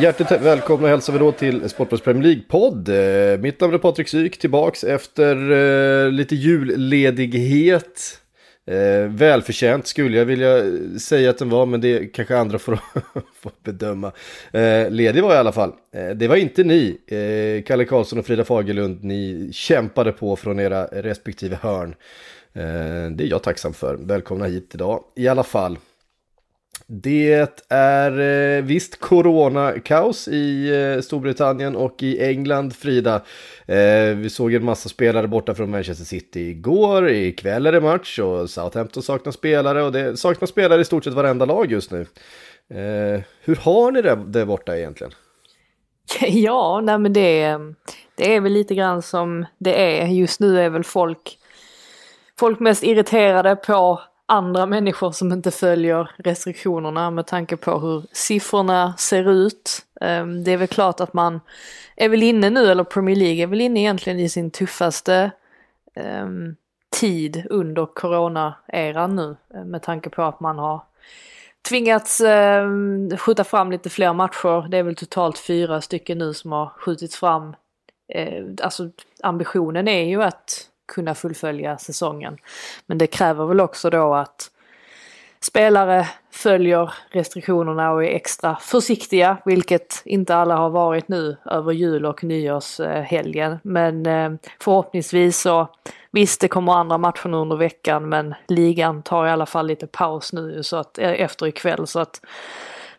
Hjärtligt välkomna hälsar vi då till Sportbladets Premier League-podd. Eh, mitt namn är Patrik Syk, tillbaks efter eh, lite julledighet. Eh, välförtjänt skulle jag vilja säga att den var, men det kanske andra får, får bedöma. Eh, ledig var jag i alla fall. Eh, det var inte ni, eh, Kalle Karlsson och Frida Fagerlund, ni kämpade på från era respektive hörn. Eh, det är jag tacksam för. Välkomna hit idag i alla fall. Det är eh, visst coronakaos i eh, Storbritannien och i England, Frida. Eh, vi såg en massa spelare borta från Manchester City igår, ikväll är det match och Southampton saknar spelare och det saknar spelare i stort sett varenda lag just nu. Eh, hur har ni det där borta egentligen? Ja, nej men det, det är väl lite grann som det är. Just nu är väl folk, folk mest irriterade på andra människor som inte följer restriktionerna med tanke på hur siffrorna ser ut. Ehm, det är väl klart att man är väl inne nu, eller Premier League är väl inne egentligen i sin tuffaste ehm, tid under corona-eran nu. Eh, med tanke på att man har tvingats eh, skjuta fram lite fler matcher. Det är väl totalt fyra stycken nu som har skjutits fram. Eh, alltså ambitionen är ju att kunna fullfölja säsongen. Men det kräver väl också då att spelare följer restriktionerna och är extra försiktiga, vilket inte alla har varit nu över jul och nyårshelgen. Men eh, förhoppningsvis så, visst det kommer andra matcher nu under veckan men ligan tar i alla fall lite paus nu så att, eh, efter ikväll så att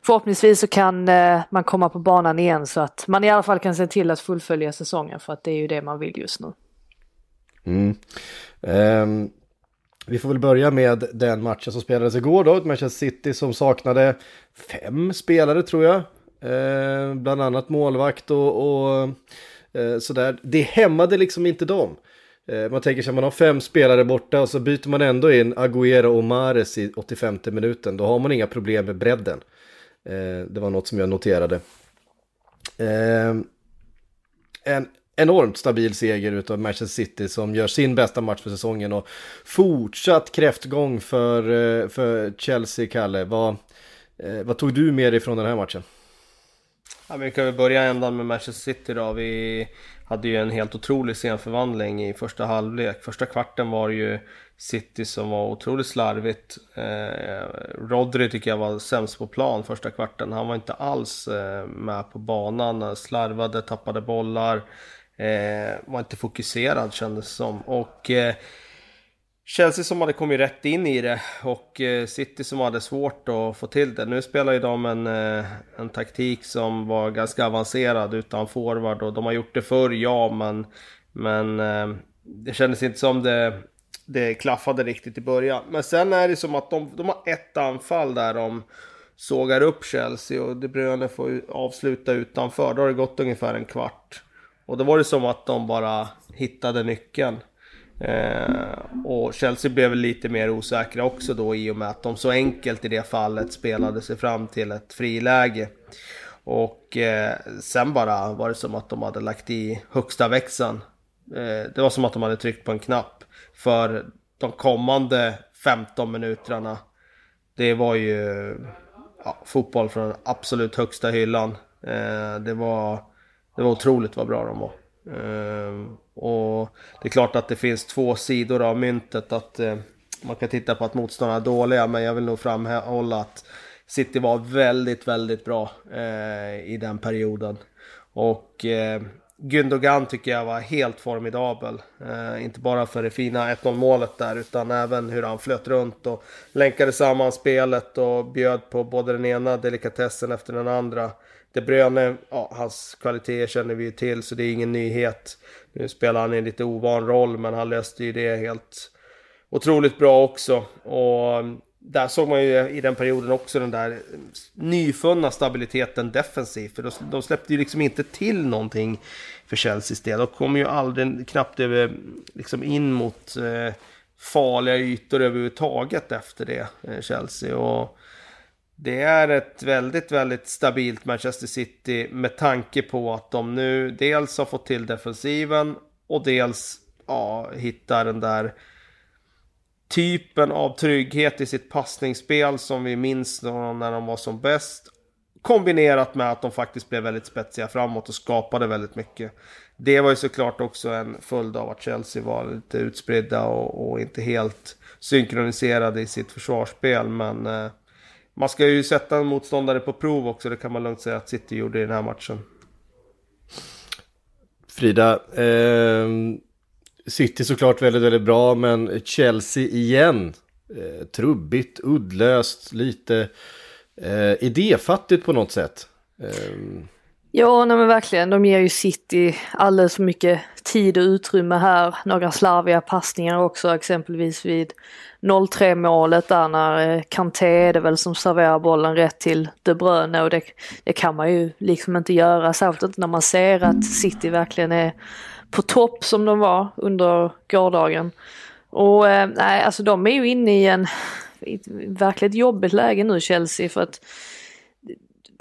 förhoppningsvis så kan eh, man komma på banan igen så att man i alla fall kan se till att fullfölja säsongen för att det är ju det man vill just nu. Mm. Um, vi får väl börja med den matchen som spelades igår då. Manchester City som saknade fem spelare tror jag. Uh, bland annat målvakt och, och uh, sådär. Det hämmade liksom inte dem. Ehm, man tänker sig att man har fem spelare borta och så byter man ändå in Agüero och Mares i 85 minuten. Då har man inga problem med bredden. Det var något som jag noterade. En enormt stabil seger utav Manchester City som gör sin bästa match för säsongen och fortsatt kräftgång för, eh, för Chelsea, Kalle. Vad, eh, vad tog du med dig från den här matchen? Ja, vi kan väl börja ändan med Manchester City då. Vi hade ju en helt otrolig scenförvandling i första halvlek. Första kvarten var ju City som var otroligt slarvigt. Eh, Rodri tycker jag var sämst på plan första kvarten. Han var inte alls eh, med på banan. Slarvade, tappade bollar. Eh, var inte fokuserad kändes det som. Och eh, Chelsea som hade kommit rätt in i det och eh, City som hade svårt att få till det. Nu spelar ju de en, eh, en taktik som var ganska avancerad utan forward och de har gjort det förr, ja, men, men eh, det kändes inte som det, det klaffade riktigt i början. Men sen är det som att de, de har ett anfall där de sågar upp Chelsea och De Bruyne får avsluta utanför. Då har det gått ungefär en kvart. Och då var det som att de bara hittade nyckeln. Eh, och Chelsea blev väl lite mer osäkra också då i och med att de så enkelt i det fallet spelade sig fram till ett friläge. Och eh, sen bara var det som att de hade lagt i högsta växeln. Eh, det var som att de hade tryckt på en knapp. För de kommande 15 minuterna, det var ju ja, fotboll från den absolut högsta hyllan. Eh, det, var, det var otroligt vad bra de var. Ehm, och det är klart att det finns två sidor av myntet. Att eh, man kan titta på att motståndarna är dåliga, men jag vill nog framhålla att City var väldigt, väldigt bra eh, i den perioden. Och eh, Gündogan tycker jag var helt formidabel. Eh, inte bara för det fina 1-0 målet där, utan även hur han flöt runt och länkade samman spelet och bjöd på både den ena delikatessen efter den andra. De Bruyne, ja, hans kvaliteter känner vi ju till så det är ingen nyhet. Nu spelar han i en lite ovan roll men han löste ju det helt otroligt bra också. Och mm, där såg man ju i den perioden också den där nyfunna stabiliteten defensivt. För de, släppte ju liksom inte till någonting för Chelseas del. De kom ju aldrig knappt över, liksom in mot eh, farliga ytor överhuvudtaget efter det, eh, Chelsea. Och det är ett väldigt, väldigt stabilt Manchester City med tanke på att de nu dels har fått till defensiven och dels ja, hittar den där typen av trygghet i sitt passningsspel som vi minns när de var som bäst. Kombinerat med att de faktiskt blev väldigt spetsiga framåt och skapade väldigt mycket. Det var ju såklart också en följd av att Chelsea var lite utspridda och, och inte helt synkroniserade i sitt försvarsspel. Men eh, man ska ju sätta en motståndare på prov också, det kan man lugnt säga att City gjorde i den här matchen. Frida, eh, City såklart väldigt, väldigt bra, men Chelsea igen. Eh, trubbigt, uddlöst, lite eh, idéfattigt på något sätt. Eh. Ja, nej men verkligen. De ger ju City alldeles för mycket tid och utrymme här. Några slarviga passningar också, exempelvis vid 0-3 målet där när eh, Kanté är det väl som serverar bollen rätt till De Bruyne och det, det kan man ju liksom inte göra, särskilt inte när man ser att City verkligen är på topp som de var under gårdagen. Och eh, nej, alltså de är ju inne i en verkligt jobbigt läge nu Chelsea för att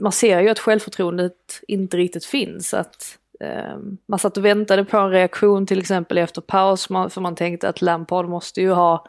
man ser ju att självförtroendet inte riktigt finns. Att Ehm, man satt och väntade på en reaktion till exempel efter paus för man tänkte att Lampard måste ju ha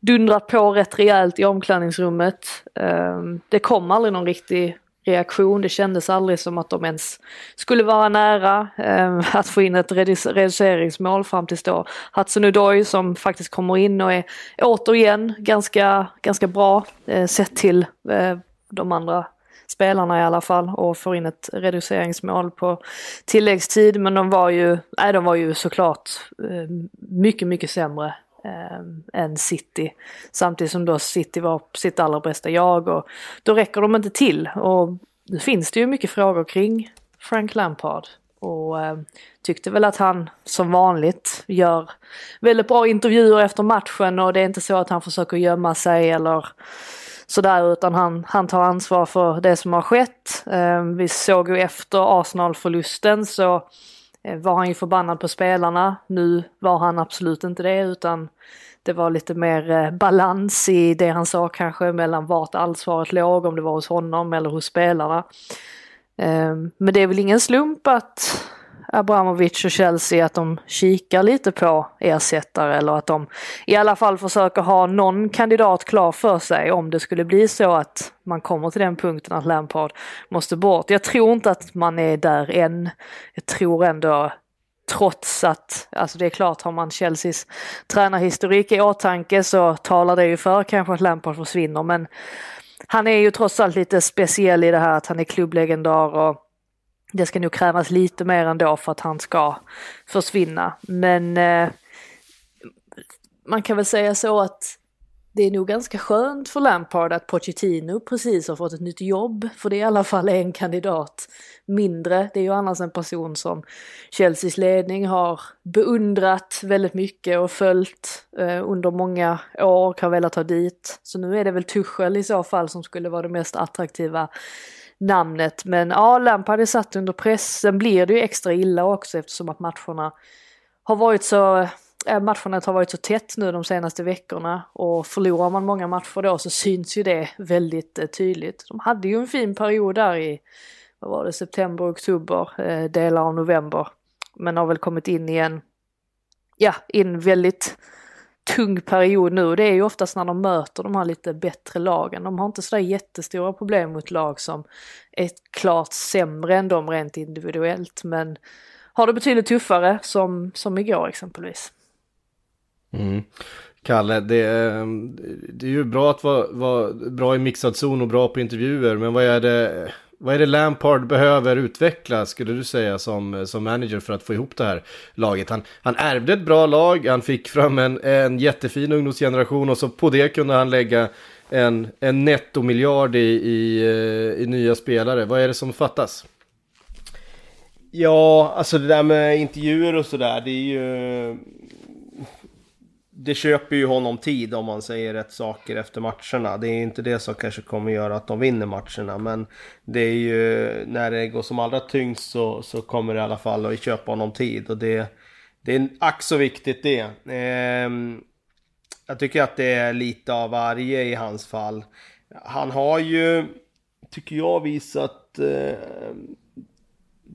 dundrat på rätt rejält i omklädningsrummet. Ehm, det kom aldrig någon riktig reaktion. Det kändes aldrig som att de ens skulle vara nära ehm, att få in ett reduceringsmål fram tills då. Hudson som faktiskt kommer in och är återigen ganska, ganska bra eh, sett till eh, de andra spelarna i alla fall och får in ett reduceringsmål på tilläggstid. Men de var ju, nej, de var ju såklart eh, mycket, mycket sämre eh, än City. Samtidigt som då City var sitt allra bästa jag och då räcker de inte till. Och nu finns det ju mycket frågor kring Frank Lampard. Och eh, tyckte väl att han som vanligt gör väldigt bra intervjuer efter matchen och det är inte så att han försöker gömma sig eller sådär utan han, han tar ansvar för det som har skett. Eh, vi såg ju efter Arsenal-förlusten så eh, var han ju förbannad på spelarna. Nu var han absolut inte det utan det var lite mer eh, balans i det han sa kanske mellan vart ansvaret låg, om det var hos honom eller hos spelarna. Ehm, men det är väl ingen slump att Abramovic och Chelsea att de kikar lite på ersättare eller att de i alla fall försöker ha någon kandidat klar för sig om det skulle bli så att man kommer till den punkten att Lampard måste bort. Jag tror inte att man är där än. Jag tror ändå trots att, alltså det är klart har man Chelseas tränarhistorik i åtanke så talar det ju för kanske att Lampard försvinner men han är ju trots allt lite speciell i det här att han är klubblegendar och det ska nog krävas lite mer ändå för att han ska försvinna. Men eh, man kan väl säga så att det är nog ganska skönt för Lampard att Pochettino precis har fått ett nytt jobb. För det är i alla fall en kandidat mindre. Det är ju annars en person som Chelseas ledning har beundrat väldigt mycket och följt eh, under många år och har velat ha dit. Så nu är det väl Tuchel i så fall som skulle vara det mest attraktiva namnet. Men ja, Lampard är satt under press. Sen blir det ju extra illa också eftersom att matcherna har varit så äh, matcherna har varit så tätt nu de senaste veckorna och förlorar man många matcher då så syns ju det väldigt eh, tydligt. De hade ju en fin period där i, vad var det, september, oktober, eh, delar av november. Men har väl kommit in igen, ja, in väldigt tung period nu. Det är ju oftast när de möter de här lite bättre lagen. De har inte sådär jättestora problem mot lag som är klart sämre än dem rent individuellt. Men har det betydligt tuffare som, som igår exempelvis. Mm. Kalle, det är, det är ju bra att vara, vara bra i mixad zon och bra på intervjuer, men vad är det vad är det Lampard behöver utveckla, skulle du säga, som, som manager för att få ihop det här laget? Han, han ärvde ett bra lag, han fick fram en, en jättefin ungdomsgeneration och så på det kunde han lägga en, en nettomiljard i, i, eh, i nya spelare. Vad är det som fattas? Ja, alltså det där med intervjuer och sådär, det är ju det köper ju honom tid om man säger rätt saker efter matcherna. Det är inte det som kanske kommer göra att de vinner matcherna. Men det är ju när det går som allra tyngst så, så kommer det i alla fall att köpa honom tid. Och det, det är ack så viktigt det. Eh, jag tycker att det är lite av varje i hans fall. Han har ju, tycker jag, visat eh,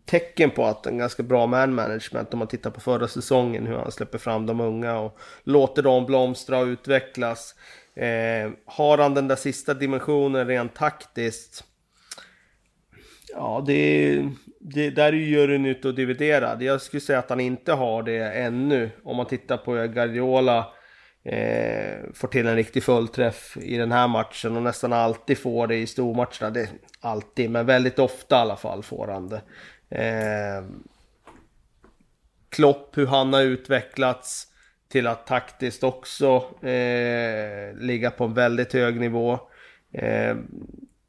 tecken på att en ganska bra man management om man tittar på förra säsongen hur han släpper fram de unga och låter dem blomstra och utvecklas. Eh, har han den där sista dimensionen rent taktiskt? Ja, det, det där är ju juryn ute och dividerad. Jag skulle säga att han inte har det ännu. Om man tittar på Guardiola eh, får till en riktig fullträff i den här matchen och nästan alltid får det i stormatcherna. Det, alltid, men väldigt ofta i alla fall får han det. Eh, Klopp, hur han har utvecklats till att taktiskt också eh, ligga på en väldigt hög nivå. Eh,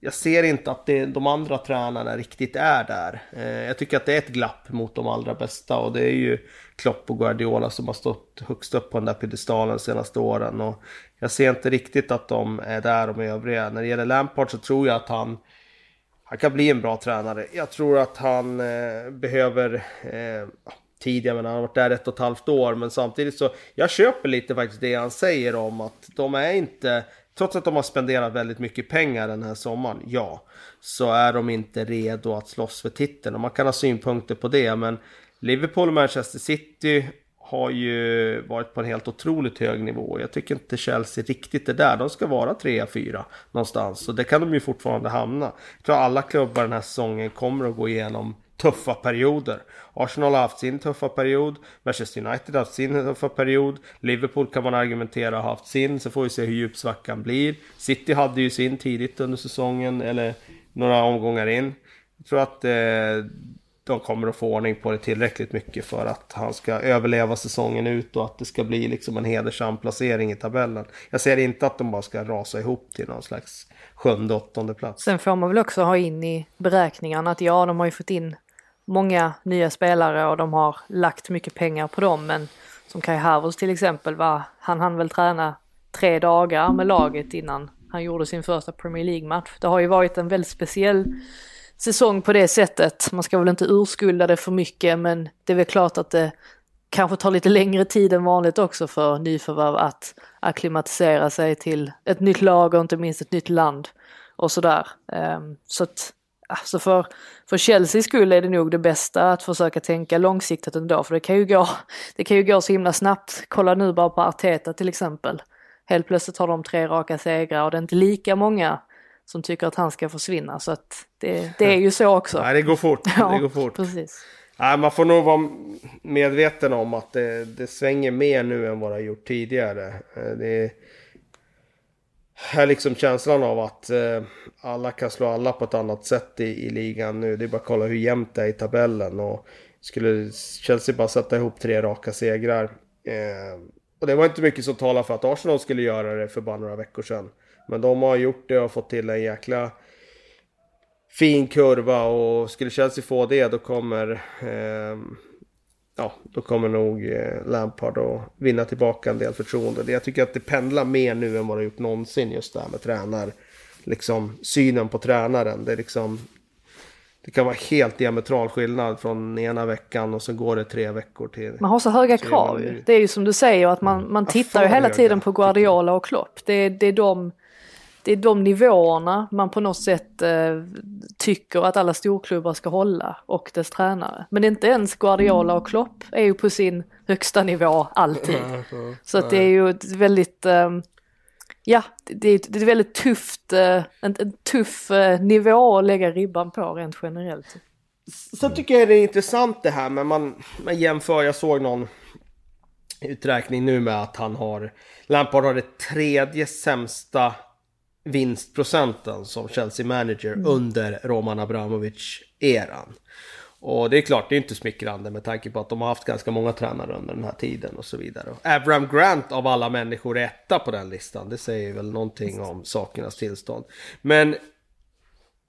jag ser inte att det, de andra tränarna riktigt är där. Eh, jag tycker att det är ett glapp mot de allra bästa och det är ju Klopp och Guardiola som har stått högst upp på den där piedestalen de senaste åren. Och jag ser inte riktigt att de är där de övriga. När det gäller Lampard så tror jag att han han kan bli en bra tränare. Jag tror att han eh, behöver eh, tid, jag menar han har varit där ett och ett halvt år, men samtidigt så jag köper lite faktiskt det han säger om att de är inte, trots att de har spenderat väldigt mycket pengar den här sommaren, ja, så är de inte redo att slåss för titeln. Och man kan ha synpunkter på det, men Liverpool och Manchester City har ju varit på en helt otroligt hög nivå. Jag tycker inte Chelsea riktigt är där. De ska vara 3-4 någonstans. Och det kan de ju fortfarande hamna. Jag tror alla klubbar den här säsongen kommer att gå igenom tuffa perioder. Arsenal har haft sin tuffa period, Manchester United har haft sin tuffa period, Liverpool kan man argumentera har haft sin, så får vi se hur djup svackan blir. City hade ju sin tidigt under säsongen, eller några omgångar in. Jag tror att eh, de kommer att få ordning på det tillräckligt mycket för att han ska överleva säsongen ut och att det ska bli liksom en hedersam placering i tabellen. Jag ser inte att de bara ska rasa ihop till någon slags sjunde, åttonde plats. Sen får man väl också ha in i beräkningarna att ja, de har ju fått in många nya spelare och de har lagt mycket pengar på dem, men som Kai Havertz till exempel, va, han hann väl träna tre dagar med laget innan han gjorde sin första Premier League-match. Det har ju varit en väldigt speciell säsong på det sättet. Man ska väl inte urskulda det för mycket men det är väl klart att det kanske tar lite längre tid än vanligt också för nyförvärv att akklimatisera sig till ett nytt lag och inte minst ett nytt land och sådär. Ehm, så att Alltså för, för Chelseas skull är det nog det bästa att försöka tänka långsiktigt ändå för det kan ju gå, det kan ju gå så himla snabbt. Kolla nu bara på Arteta till exempel. Helt plötsligt har de tre raka segrar och det är inte lika många som tycker att han ska försvinna. Så att det, det är ju så också. Nej, det går fort. Ja, det går fort. precis. Nej, man får nog vara medveten om att det, det svänger mer nu än vad det har gjort tidigare. Eh, det är liksom känslan av att eh, alla kan slå alla på ett annat sätt i, i ligan nu. Det är bara att kolla hur jämnt det är i tabellen. Och skulle Chelsea bara sätta ihop tre raka segrar. Eh, och det var inte mycket som talar för att Arsenal skulle göra det för bara några veckor sedan. Men de har gjort det och fått till en jäkla fin kurva och skulle Chelsea få det då kommer eh, ja, då kommer nog eh, Lampard att vinna tillbaka en del förtroende. Jag tycker att det pendlar mer nu än vad det gjort någonsin just det här med tränar, liksom synen på tränaren. Det är liksom det kan vara helt diametral skillnad från ena veckan och så går det tre veckor till. Man har så höga krav ju. Det är ju som du säger att man, man tittar ju hela tiden på Guardiola och Klopp. Det, det är de det är de nivåerna man på något sätt eh, tycker att alla storklubbar ska hålla och dess tränare. Men inte ens Guardiola och Klopp är ju på sin högsta nivå alltid. Så att det är ju ett väldigt, eh, ja, det är, det är väldigt tufft, eh, en, en tuff eh, nivå att lägga ribban på rent generellt. Sen tycker jag det är intressant det här men man, man jämför, jag såg någon uträkning nu med att han har, Lampard har det tredje sämsta vinstprocenten som Chelsea manager mm. under Roman Abramovic-eran. Och det är klart, det är inte smickrande med tanke på att de har haft ganska många tränare under den här tiden och så vidare. Abraham Grant av alla människor är etta på den listan. Det säger väl någonting om sakernas tillstånd. Men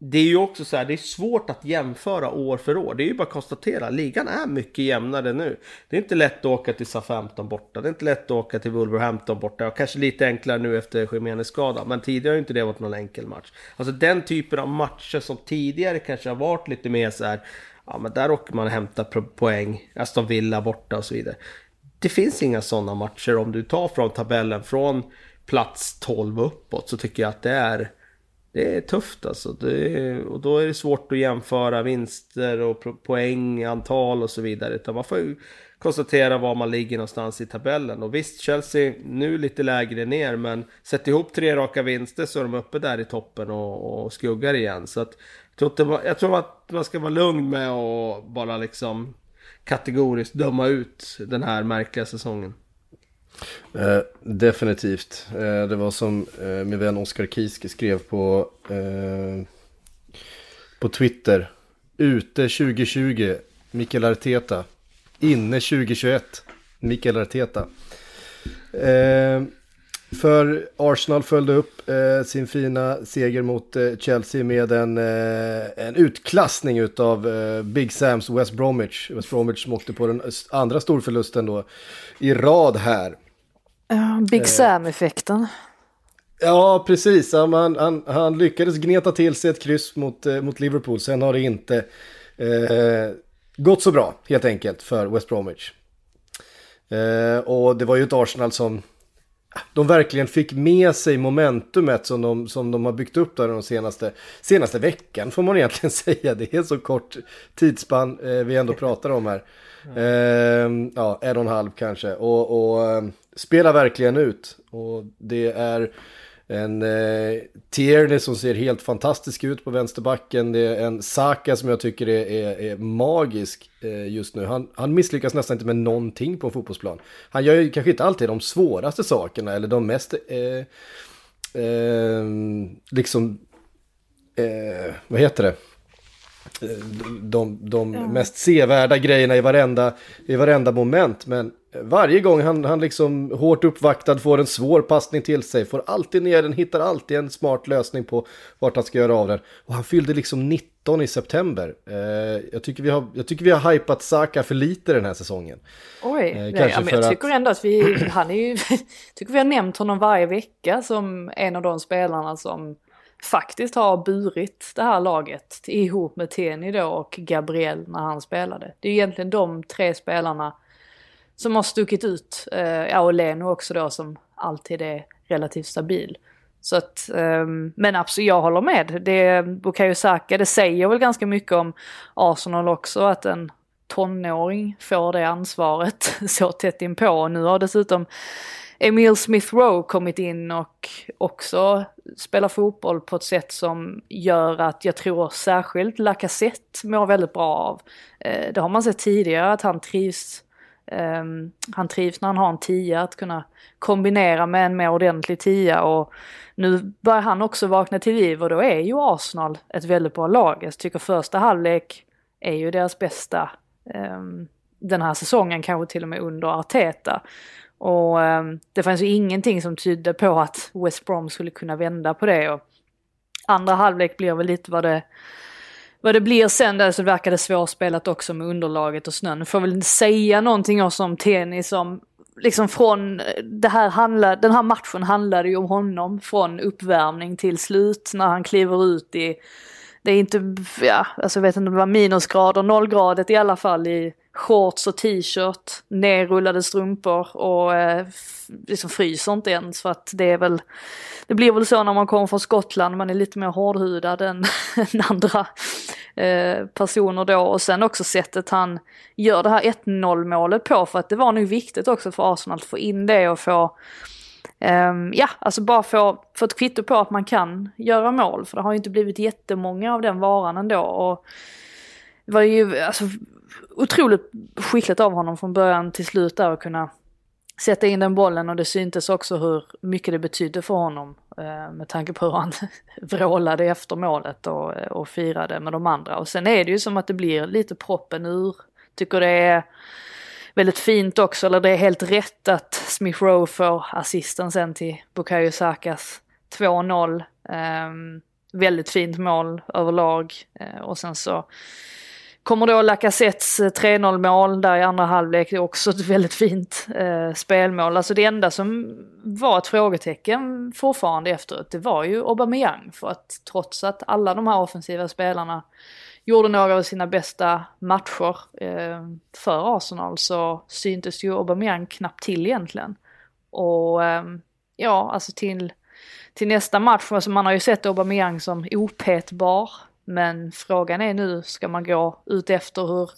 det är ju också så här, det är svårt att jämföra år för år. Det är ju bara att konstatera, ligan är mycket jämnare nu. Det är inte lätt att åka till Southampton borta, det är inte lätt att åka till Wolverhampton borta. Och kanske lite enklare nu efter Jiménez skada, men tidigare har ju inte det varit någon enkel match. Alltså den typen av matcher som tidigare kanske har varit lite mer så här, ja men där åker man och hämtar poäng, Aston Villa borta och så vidare. Det finns inga sådana matcher om du tar från tabellen från plats 12 uppåt så tycker jag att det är det är tufft alltså. Är, och då är det svårt att jämföra vinster och poäng, antal och så vidare. Utan man får ju konstatera var man ligger någonstans i tabellen. Och visst, Chelsea nu lite lägre ner, men sätt ihop tre raka vinster så är de uppe där i toppen och, och skuggar igen. Så att, jag, tror jag tror att man ska vara lugn med att bara liksom kategoriskt döma ut den här märkliga säsongen. Eh, definitivt. Eh, det var som eh, min vän Oskar Kiske skrev på, eh, på Twitter. Ute 2020, Mikael Arteta. Inne 2021, Mikael Arteta. Eh, Eh, för Arsenal följde upp eh, sin fina seger mot Chelsea med en, en utklassning av Big Sams West Bromwich. West Bromwich som åkte på den andra storförlusten då i rad här. Big eh. Sam-effekten. Ja, precis. Han, han, han, lyckades gneta till sig ett kryss mot, eh, mot Liverpool. Sen har det inte eh, gått så bra, helt enkelt, för West Bromwich. Eh, och det var ju ett Arsenal som de verkligen fick med sig momentumet som de, som de har byggt upp där de senaste, senaste veckan, får man egentligen säga. Det är så kort tidsspann eh, vi ändå pratar om här. Eh, ja, en och en halv kanske. Och, och eh, spelar verkligen ut. Och det är en eh, Tierney som ser helt fantastisk ut på vänsterbacken. Det är en Saka som jag tycker är, är, är magisk eh, just nu. Han, han misslyckas nästan inte med någonting på en fotbollsplan. Han gör ju kanske inte alltid de svåraste sakerna eller de mest eh, eh liksom, eh, vad heter det? De, de ja. mest sevärda grejerna i varenda, i varenda moment. Men varje gång han, han liksom hårt uppvaktad får en svår passning till sig, får alltid ner den, hittar alltid en smart lösning på vart han ska göra av den. Och han fyllde liksom 19 i september. Eh, jag, tycker vi har, jag tycker vi har hypat Saka för lite den här säsongen. Oj, eh, nej, ja, men jag tycker att... ändå att vi, han är ju, tycker vi har nämnt honom varje vecka som en av de spelarna som faktiskt har burit det här laget ihop med Teni då och Gabriel när han spelade. Det är egentligen de tre spelarna som har stuckit ut. Eh, ja, och Leno också då som alltid är relativt stabil. Så att, ehm, men absolut, jag håller med. Det, Bukayo Saka, det säger väl ganska mycket om Arsenal också att en tonåring får det ansvaret så tätt inpå. och Nu har dessutom Emil Smith Rowe kommit in och också spelar fotboll på ett sätt som gör att jag tror särskilt Lacazette mår väldigt bra av. Eh, det har man sett tidigare att han trivs Um, han trivs när han har en tia, att kunna kombinera med en mer ordentlig tia och nu börjar han också vakna till liv och då är ju Arsenal ett väldigt bra lag. Jag tycker första halvlek är ju deras bästa um, den här säsongen, kanske till och med under Arteta. Och eh, det fanns ju ingenting som tydde på att West Brom skulle kunna vända på det. Och andra halvlek blir väl lite vad det, vad det blir sen där så verkar det svårspelat också med underlaget och snön. Får väl säga någonting också om tennis om liksom från eh, det här handla, den här matchen handlade ju om honom från uppvärmning till slut när han kliver ut i det är inte, ja, alltså jag vet inte om det var minusgrader, nollgradigt i alla fall i shorts och t-shirt, nerrullade strumpor och eh, liksom fryser inte ens för att det är väl, det blir väl så när man kommer från Skottland, man är lite mer hårdhudad än, än andra eh, personer då och sen också sättet han gör det här 1-0 målet på för att det var nog viktigt också för Arsenal att få in det och få Um, ja, alltså bara få, få ett kvitto på att man kan göra mål. För det har ju inte blivit jättemånga av den varan ändå. Och det var ju alltså, otroligt skickligt av honom från början till slut där att kunna sätta in den bollen och det syntes också hur mycket det betydde för honom eh, med tanke på hur han vrålade efter målet och, och firade med de andra. Och sen är det ju som att det blir lite proppen ur. Tycker det är väldigt fint också, eller det är helt rätt att Smith Rowe får assisten sen till Bukayo Sakas 2-0. Um, ehm, väldigt fint mål överlag. Eh, och sen så kommer då Lacazettes eh, 3-0 mål där i andra halvlek, det är också ett väldigt fint eh, spelmål. Alltså det enda som var ett frågetecken fortfarande efteråt, det var ju Aubameyang. För att trots att alla de här offensiva spelarna gjorde några av sina bästa matcher eh, för Arsenal så syntes ju Aubameyang knappt till egentligen. Och eh, ja, alltså till, till nästa match, alltså man har ju sett Aubameyang som opetbar. Men frågan är nu, ska man gå ut efter hur,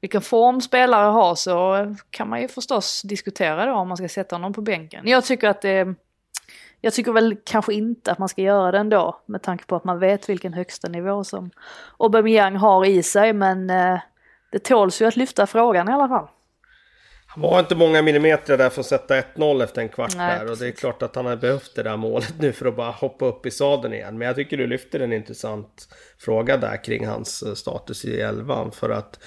vilken form spelare har så kan man ju förstås diskutera då om man ska sätta honom på bänken. Jag tycker att det jag tycker väl kanske inte att man ska göra det ändå med tanke på att man vet vilken högsta nivå som Aubameyang har i sig men eh, det tåls ju att lyfta frågan i alla fall. Var inte många millimeter där för att sätta 1-0 efter en kvart Nej, där och det är klart att han hade behövt det där målet nu för att bara hoppa upp i sadeln igen. Men jag tycker du lyfter en intressant fråga där kring hans eh, status i elvan för att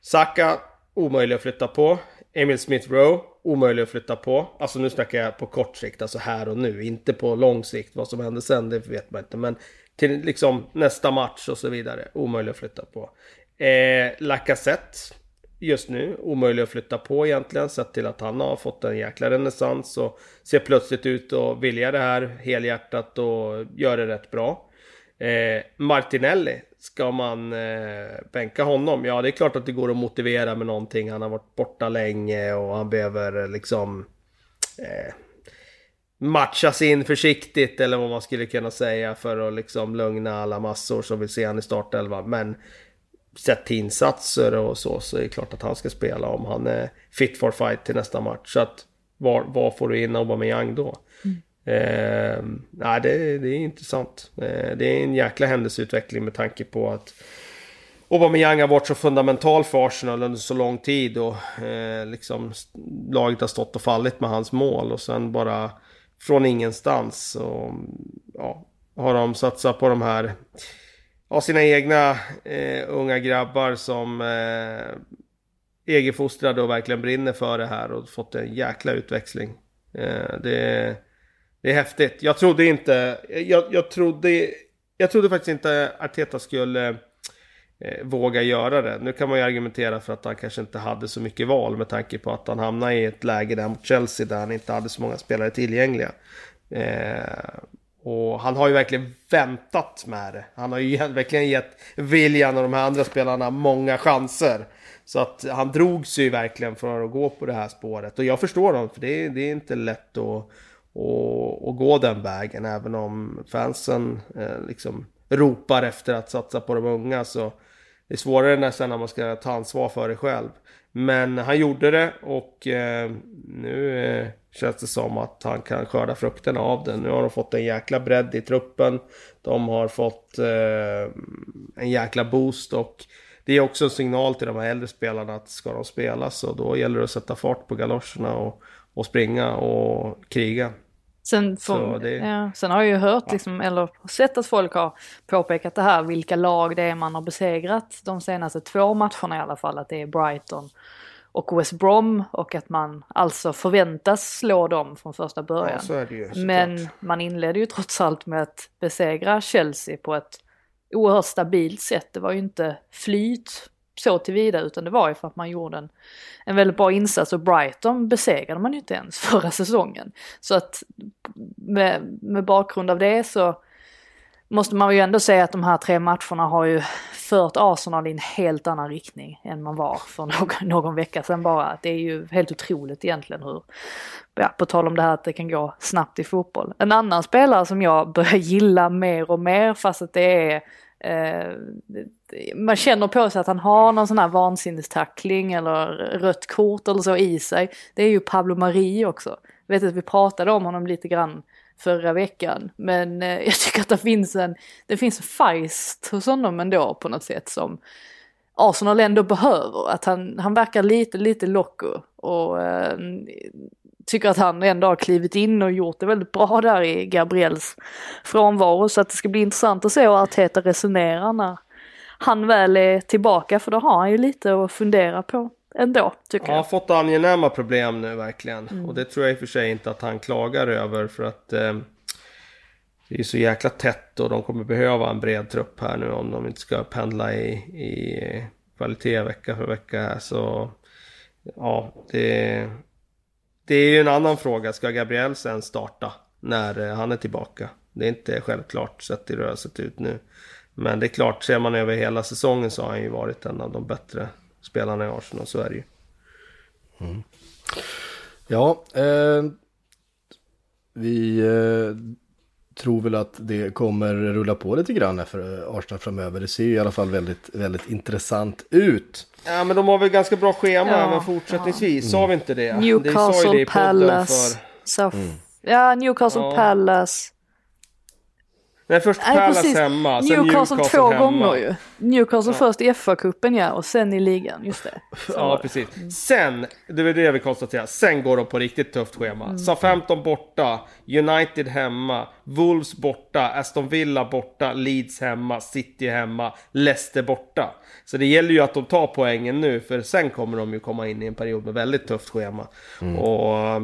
Saka omöjlig att flytta på. Emil Smith Rowe omöjlig att flytta på. Alltså nu snackar jag på kort sikt, alltså här och nu. Inte på lång sikt. Vad som händer sen, det vet man inte. Men till liksom nästa match och så vidare. Omöjlig att flytta på. Eh, Lacazette just nu omöjlig att flytta på egentligen. Sett till att han har fått en jäkla renässans och ser plötsligt ut att vilja det här helhjärtat och gör det rätt bra. Eh, Martinelli, ska man eh, bänka honom? Ja, det är klart att det går att motivera med någonting. Han har varit borta länge och han behöver eh, liksom eh, matchas in försiktigt eller vad man skulle kunna säga för att liksom lugna alla massor som vill se han i startelvan. Men sett till insatser och så, så är det klart att han ska spela om han är fit for fight till nästa match. Så att var, var får du in Aubameyang då? Mm. Eh, nej, det, det, är intressant. Eh, det är en jäkla händelseutveckling med tanke på att Aubameyang har varit så fundamental för Arsenal under så lång tid och eh, liksom laget har stått och fallit med hans mål och sen bara från ingenstans och ja, har de satsat på de här av sina egna eh, unga grabbar som eh, egenfostrade och verkligen brinner för det här och fått en jäkla utväxling. Eh, det det är häftigt. Jag trodde inte... Jag, jag, trodde, jag trodde faktiskt inte Arteta skulle eh, våga göra det. Nu kan man ju argumentera för att han kanske inte hade så mycket val med tanke på att han hamnade i ett läge där mot Chelsea där han inte hade så många spelare tillgängliga. Eh, och han har ju verkligen väntat med det. Han har ju verkligen gett William och de här andra spelarna många chanser. Så att han drog sig ju verkligen för att gå på det här spåret. Och jag förstår honom, för det, det är inte lätt att att, att, gå den vägen. Även om fansen eh, liksom ropar efter att satsa på de unga så det är svårare nästan när man ska ta ansvar för det själv. Men han gjorde det och eh, nu eh, känns det som att han kan skörda frukterna av det. Nu har de fått en jäkla bredd i truppen. De har fått eh, en jäkla boost och det är också en signal till de här äldre spelarna att ska de spela så då gäller det att sätta fart på galoscherna och, och springa och kriga. Sen, får, det... ja, sen har jag ju hört, liksom, eller sett att folk har påpekat det här, vilka lag det är man har besegrat de senaste två matcherna i alla fall. Att det är Brighton och West Brom och att man alltså förväntas slå dem från första början. Ja, ju, Men man inledde ju trots allt med att besegra Chelsea på ett oerhört stabilt sätt. Det var ju inte flyt så tillvida utan det var ju för att man gjorde en, en väldigt bra insats och Brighton besegrade man ju inte ens förra säsongen. Så att med, med bakgrund av det så måste man ju ändå säga att de här tre matcherna har ju fört Arsenal i en helt annan riktning än man var för någon, någon vecka sedan bara. Det är ju helt otroligt egentligen hur, ja, på tal om det här att det kan gå snabbt i fotboll. En annan spelare som jag börjar gilla mer och mer fast att det är Eh, man känner på sig att han har någon sån här vansinnestackling eller rött kort eller så i sig. Det är ju Pablo Mari också. Jag vet att vi pratade om honom lite grann förra veckan. Men eh, jag tycker att det finns en, det finns en feist hos honom ändå på något sätt som Arsenal ändå behöver. Att han, han verkar lite, lite loco. Och eh, tycker att han ändå har klivit in och gjort det väldigt bra där i Gabriels frånvaro. Så att det ska bli intressant att se hur Arteta resonerar när han väl är tillbaka. För då har han ju lite att fundera på ändå, tycker jag. Han har fått angenäma problem nu verkligen. Mm. Och det tror jag i och för sig inte att han klagar över för att eh, det är så jäkla tätt och de kommer behöva en bred trupp här nu om de inte ska pendla i, i kvalitet vecka för vecka här. Så ja, det, det är ju en annan fråga. Ska Gabriel sen starta när han är tillbaka? Det är inte självklart sett i hur det har sett ut nu. Men det är klart, ser man över hela säsongen så har han ju varit en av de bättre spelarna i Arsenal, så är det ju. Mm. Ja, eh, vi eh, tror väl att det kommer rulla på lite grann för Arsenal framöver. Det ser ju i alla fall väldigt, väldigt intressant ut. Ja, men de har väl ganska bra schema ja, även fortsättningsvis, ja. sa vi inte det? Newcastle, det Palace, för... mm. ja, Newcastle, ja. Palace. Nej, först Nej, Palace precis. hemma, sen Newcastle, Newcastle två hemma. gånger ju. Newcastle ja. först i FA-cupen ja, och sen i ligan, just det. Så ja, precis. Mm. Sen, det var det vi konstaterade, sen går de på riktigt tufft schema. Mm. Southampton borta, United hemma, Wolves borta, Aston Villa borta, Leeds hemma, City hemma, Leicester borta. Så det gäller ju att de tar poängen nu, för sen kommer de ju komma in i en period med väldigt tufft schema. Mm. Och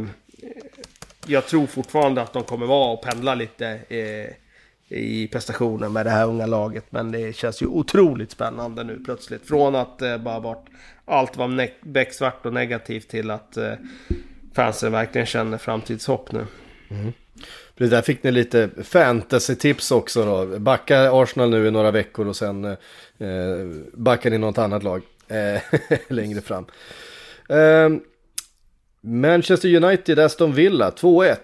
jag tror fortfarande att de kommer vara och pendla lite. Eh, i prestationen med det här unga laget. Men det känns ju otroligt spännande nu plötsligt. Från att eh, bara varit allt var becksvart och negativt till att eh, fansen verkligen känner framtidshopp nu. Mm. Precis, där fick ni lite fantasy-tips också då. Backa Arsenal nu i några veckor och sen eh, eh backar ni något annat lag eh, längre fram. Eh, Manchester United, Aston Villa 2-1.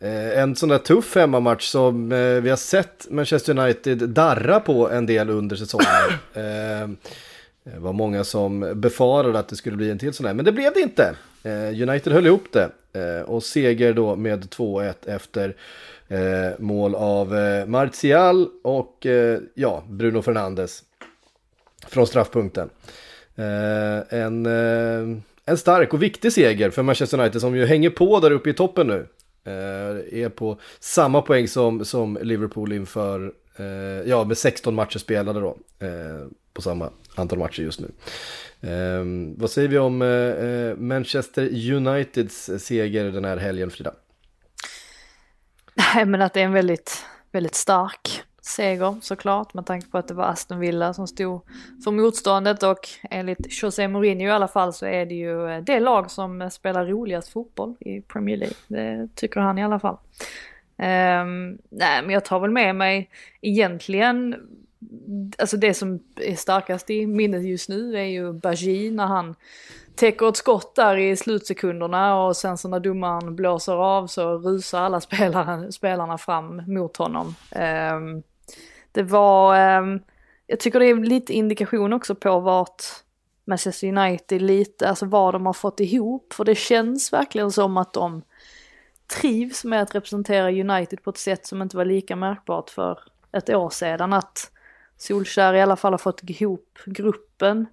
Eh, en sån där tuff hemmamatch som eh, vi har sett Manchester United darra på en del under säsongen. Eh, det var många som befarade att det skulle bli en till sån här, men det blev det inte. United höll ihop det och seger då med 2-1 efter mål av Martial och ja, Bruno Fernandes från straffpunkten. En en stark och viktig seger för Manchester United som ju hänger på där uppe i toppen nu. Eh, är på samma poäng som, som Liverpool inför, eh, ja med 16 matcher spelade då. Eh, på samma antal matcher just nu. Eh, vad säger vi om eh, eh, Manchester Uniteds seger den här helgen Frida? Nej men att det är en väldigt, väldigt stark seger såklart med tanke på att det var Aston Villa som stod för motståndet och enligt José Mourinho i alla fall så är det ju eh, det lag som eh, spelar roligast fotboll i Premier League. Det tycker han i alla fall. Um, nej men jag tar väl med mig egentligen, alltså det som är starkast i minnet just nu är ju Bagi när han täcker ett skott där i slutsekunderna och sen så när domaren blåser av så rusar alla spelare, spelarna fram mot honom. Um, det var, eh, jag tycker det är lite indikation också på vart Manchester United lite, alltså vad de har fått ihop. För det känns verkligen som att de trivs med att representera United på ett sätt som inte var lika märkbart för ett år sedan. Att Solskär i alla fall har fått ihop gruppen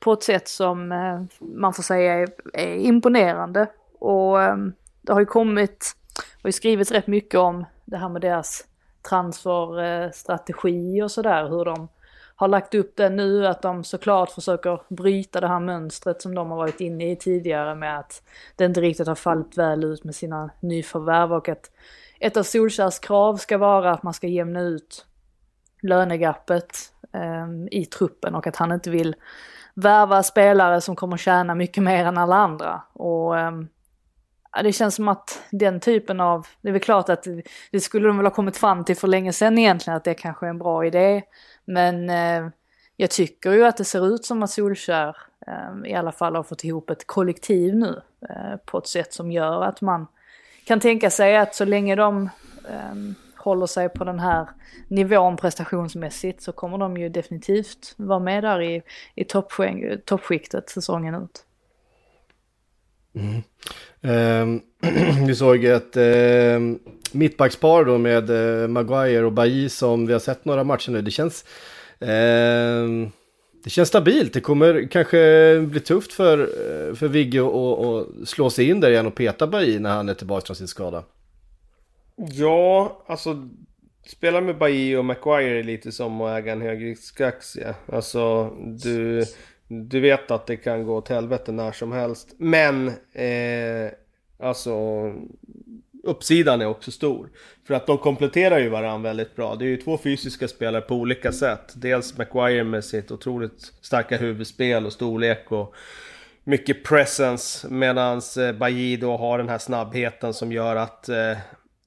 på ett sätt som eh, man får säga är, är imponerande. Och eh, det har ju kommit, och ju skrivits rätt mycket om det här med deras transferstrategi och sådär, hur de har lagt upp det nu, att de såklart försöker bryta det här mönstret som de har varit inne i tidigare med att det inte riktigt har fallit väl ut med sina nyförvärv och att ett av Solskjärs krav ska vara att man ska jämna ut lönegapet eh, i truppen och att han inte vill värva spelare som kommer tjäna mycket mer än alla andra. Och eh, det känns som att den typen av, det är väl klart att det skulle de väl ha kommit fram till för länge sedan egentligen att det kanske är en bra idé. Men eh, jag tycker ju att det ser ut som att Solskär eh, i alla fall har fått ihop ett kollektiv nu eh, på ett sätt som gör att man kan tänka sig att så länge de eh, håller sig på den här nivån prestationsmässigt så kommer de ju definitivt vara med där i, i toppskiktet säsongen ut. Mm. Eh, vi såg ett eh, mittbackspar då med eh, Maguire och Bailly som vi har sett några matcher nu. Det känns, eh, det känns stabilt. Det kommer kanske bli tufft för, eh, för Vigge att slå sig in där igen och peta Bailly när han är tillbaka från sin skada. Ja, alltså spela med Bailly och Maguire är lite som att äga en högriskaktie. Alltså du du vet att det kan gå åt helvete när som helst. Men, eh, alltså, uppsidan är också stor. För att de kompletterar ju varandra väldigt bra. Det är ju två fysiska spelare på olika sätt. Dels McGuire med sitt otroligt starka huvudspel och storlek och mycket presence. Medan eh, då har den här snabbheten som gör att eh,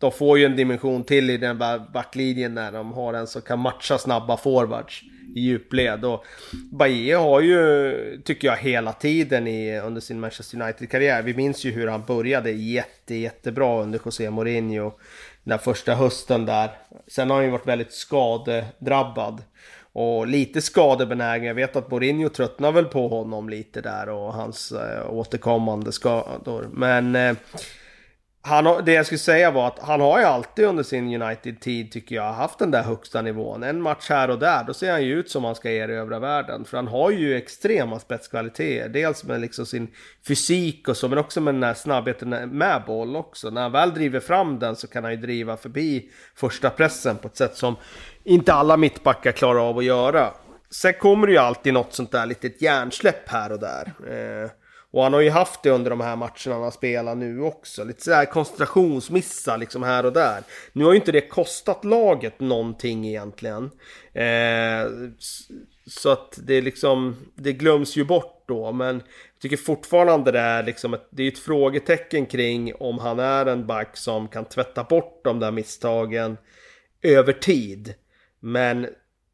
de får ju en dimension till i den backlinjen när de har en som kan matcha snabba forwards i djupled. Och Baye har ju, tycker jag, hela tiden i, under sin Manchester United-karriär. Vi minns ju hur han började jätte, jättebra under José Mourinho. Den första hösten där. Sen har han ju varit väldigt skadedrabbad. Och lite skadebenägen. Jag vet att Mourinho tröttnar väl på honom lite där och hans äh, återkommande skador. Men äh, han, det jag skulle säga var att han har ju alltid under sin United-tid tycker jag haft den där högsta nivån. En match här och där, då ser han ju ut som han ska erövra världen. För han har ju extrema spetskvaliteter. Dels med liksom sin fysik och så, men också med den här snabbheten med boll också. När han väl driver fram den så kan han ju driva förbi första pressen på ett sätt som inte alla mittbackar klarar av att göra. Sen kommer det ju alltid något sånt där litet hjärnsläpp här och där. Eh, och han har ju haft det under de här matcherna han har spelat nu också. Lite sådär koncentrationsmissar liksom här och där. Nu har ju inte det kostat laget någonting egentligen. Eh, så att det liksom, det glöms ju bort då. Men jag tycker fortfarande det är liksom ett, det är ett frågetecken kring om han är en back som kan tvätta bort de där misstagen över tid. Men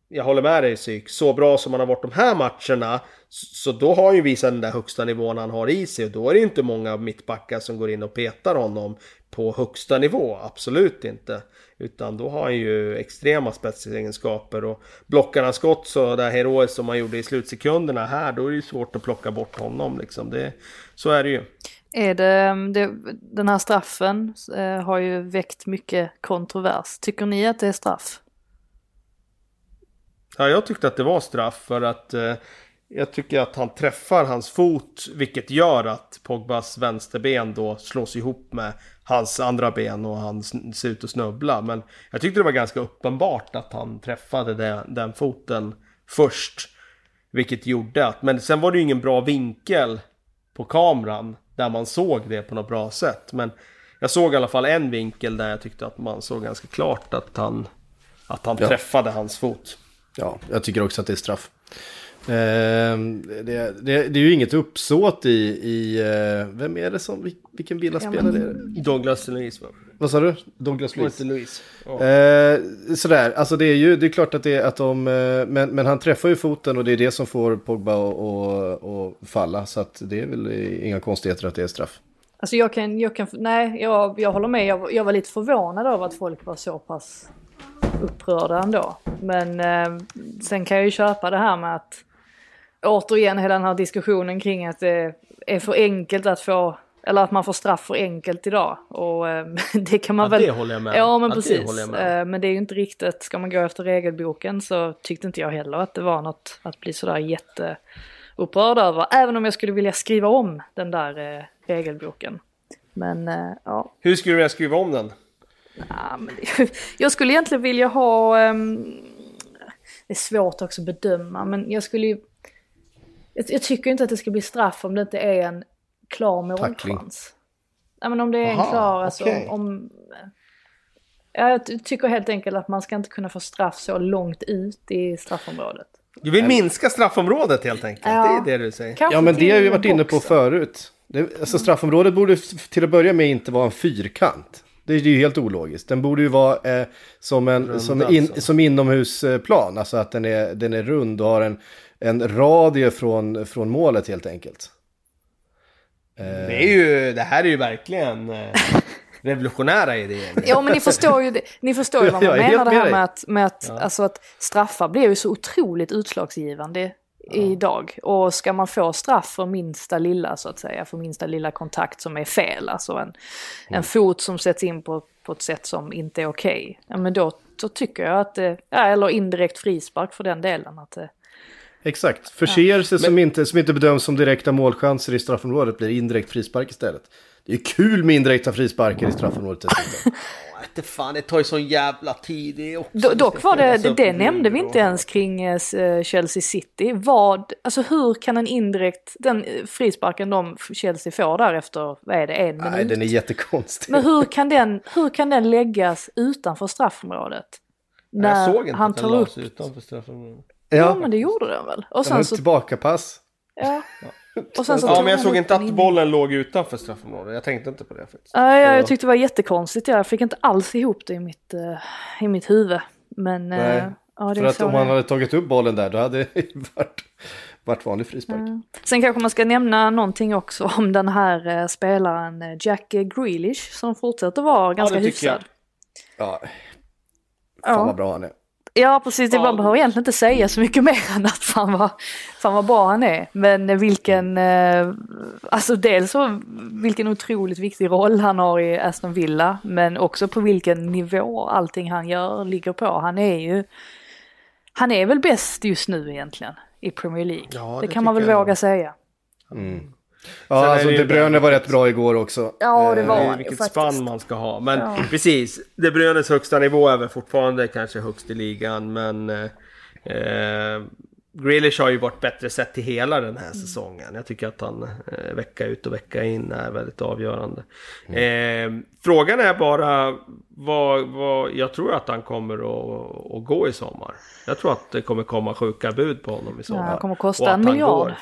jag håller med dig Psyk, så bra som han har varit de här matcherna så då har han ju visat den där högsta nivån han har i sig och då är det inte många mittbackar som går in och petar honom på högsta nivå, absolut inte. Utan då har han ju extrema spetsegenskaper och blockar han skott så där heroiskt som han gjorde i slutsekunderna här, då är det ju svårt att plocka bort honom liksom. Det, så är det ju. Är det, um, det den här straffen eh, har ju väckt mycket kontrovers. Tycker ni att det är straff? Ja, jag tyckte att det var straff för att eh, jag tycker att han träffar hans fot, vilket gör att Pogbas vänsterben då slås ihop med hans andra ben och han ser ut att snubbla. Men jag tyckte det var ganska uppenbart att han träffade det, den foten först. Vilket gjorde att, men sen var det ju ingen bra vinkel på kameran där man såg det på något bra sätt. Men jag såg i alla fall en vinkel där jag tyckte att man såg ganska klart att han, att han ja. träffade hans fot. Ja, jag tycker också att det är straff. Eh, det, det, det, är ju inget uppsåt i, i eh, vem är det som, vilken villaspelare är det? Douglas Luiz va? Vad sa du? Douglas Luiz? Luiz. Oh. Eh, sådär, alltså det är ju, det är klart att det är att de, eh, men, men han träffar ju foten och det är det som får Pogba att falla. Så att det är väl inga konstigheter att det är straff. Alltså jag kan, jag kan nej jag, jag håller med, jag, jag var lite förvånad över att folk var så pass upprörda ändå. Men eh, sen kan jag ju köpa det här med att återigen hela den här diskussionen kring att det är för enkelt att få eller att man får straff för enkelt idag. Och äh, det kan man ja, väl... det håller jag med Ja men ja, precis. Äh, men det är ju inte riktigt, ska man gå efter regelboken så tyckte inte jag heller att det var något att bli sådär jätteupprörd över. Även om jag skulle vilja skriva om den där äh, regelboken. Men ja. Hur skulle du vilja skriva om den? Ja, men jag skulle egentligen vilja ha... Um, det är svårt också att bedöma men jag skulle ju jag, jag, tycker inte att det ska bli straff om det inte är en klar målchans. Ja, men om det är Aha, en klar, alltså okay. om... Ja, jag tycker helt enkelt att man ska inte kunna få straff så långt ut i straffområdet. Du vill minska straffområdet helt enkelt? Ja, det är det du säger? Ja, men det har vi varit inne på förut. Det, alltså straffområdet borde till att börja med inte vara en fyrkant. Det är ju helt ologiskt. Den borde ju vara eh, som, en, som, in, alltså. som inomhusplan. Alltså att den är, den är rund och har en en radie från, från målet helt enkelt. Det, är ju, det här är ju verkligen eh, revolutionära idéer. Ja men ni förstår ju, ni förstår ju vad man menar det här med att, med att, ja. alltså att straffar blir ju så otroligt utslagsgivande. Idag. Och ska man få straff för minsta lilla så att säga, för minsta lilla kontakt som är fel, alltså en, mm. en fot som sätts in på, på ett sätt som inte är okej, okay, ja men då, då tycker jag att det, ja, eller indirekt frispark för den delen, att det, Exakt, förseelser som, inte, som inte bedöms som direkta målchanser i straffområdet blir indirekt frispark istället. Det är kul med indirekta frisparker i straffområdet dessutom. Inte fan, det tar ju sån jävla tid det också. Do, dock var det, det, det nämnde vi inte ens kring eh, Chelsea City. Vad, alltså hur kan en indirekt, den eh, frisparken de Chelsea får där efter, vad är det, en minut? Nej, den är jättekonstig. Men hur kan, den, hur kan den läggas utanför straffområdet? Jag såg inte han att den tar upp... utanför straffområdet. Ja men det gjorde den väl? Och sen så... tillbakapass. Ja. Och sen så Ja, men jag såg inte att in bollen låg utanför straffområdet. Jag tänkte inte på det faktiskt. Nej, jag, jag tyckte det var jättekonstigt. Jag fick inte alls ihop det i mitt, eh, i mitt huvud. Men Nej, eh, ja, det För att så om han hade tagit upp bollen där, då hade det varit, varit vanlig frispark. Sen kanske man ska nämna någonting också om den här eh, spelaren Jack Grealish som fortsätter vara ganska det tycker jag. hyfsad. Ja, fan Ja. vad bra han är. Ja precis, det Ja. man behöver egentligen inte säga så mycket mer än att fan vad, fan vad bra han är. Men vilken, eh, alltså dels så vilken otroligt viktig roll han har i Aston Villa. Men också på vilken nivå allting han gör ligger på. Han är ju, han är väl bäst just nu egentligen i Premier League. Ja, det, det kan man väl jag våga säga. Ja, Sen alltså det De Bruyne var rätt bra igår också. Ja, det Eh, var Det ju vilket faktiskt. spann man ska ha. Men Ja. precis, De Bruynes högsta nivå är väl fortfarande kanske högst i ligan. Men eh, eh, Grealish har ju varit bättre sett till hela den här säsongen. Jag tycker att han eh, vecka ut och vecka in är väldigt avgörande. Eh, frågan är bara vad, vad, jag tror att han kommer att, att gå i sommar. Jag tror att det kommer komma sjuka bud på honom i Ja, sommar. han kommer Och kosta en miljard. går.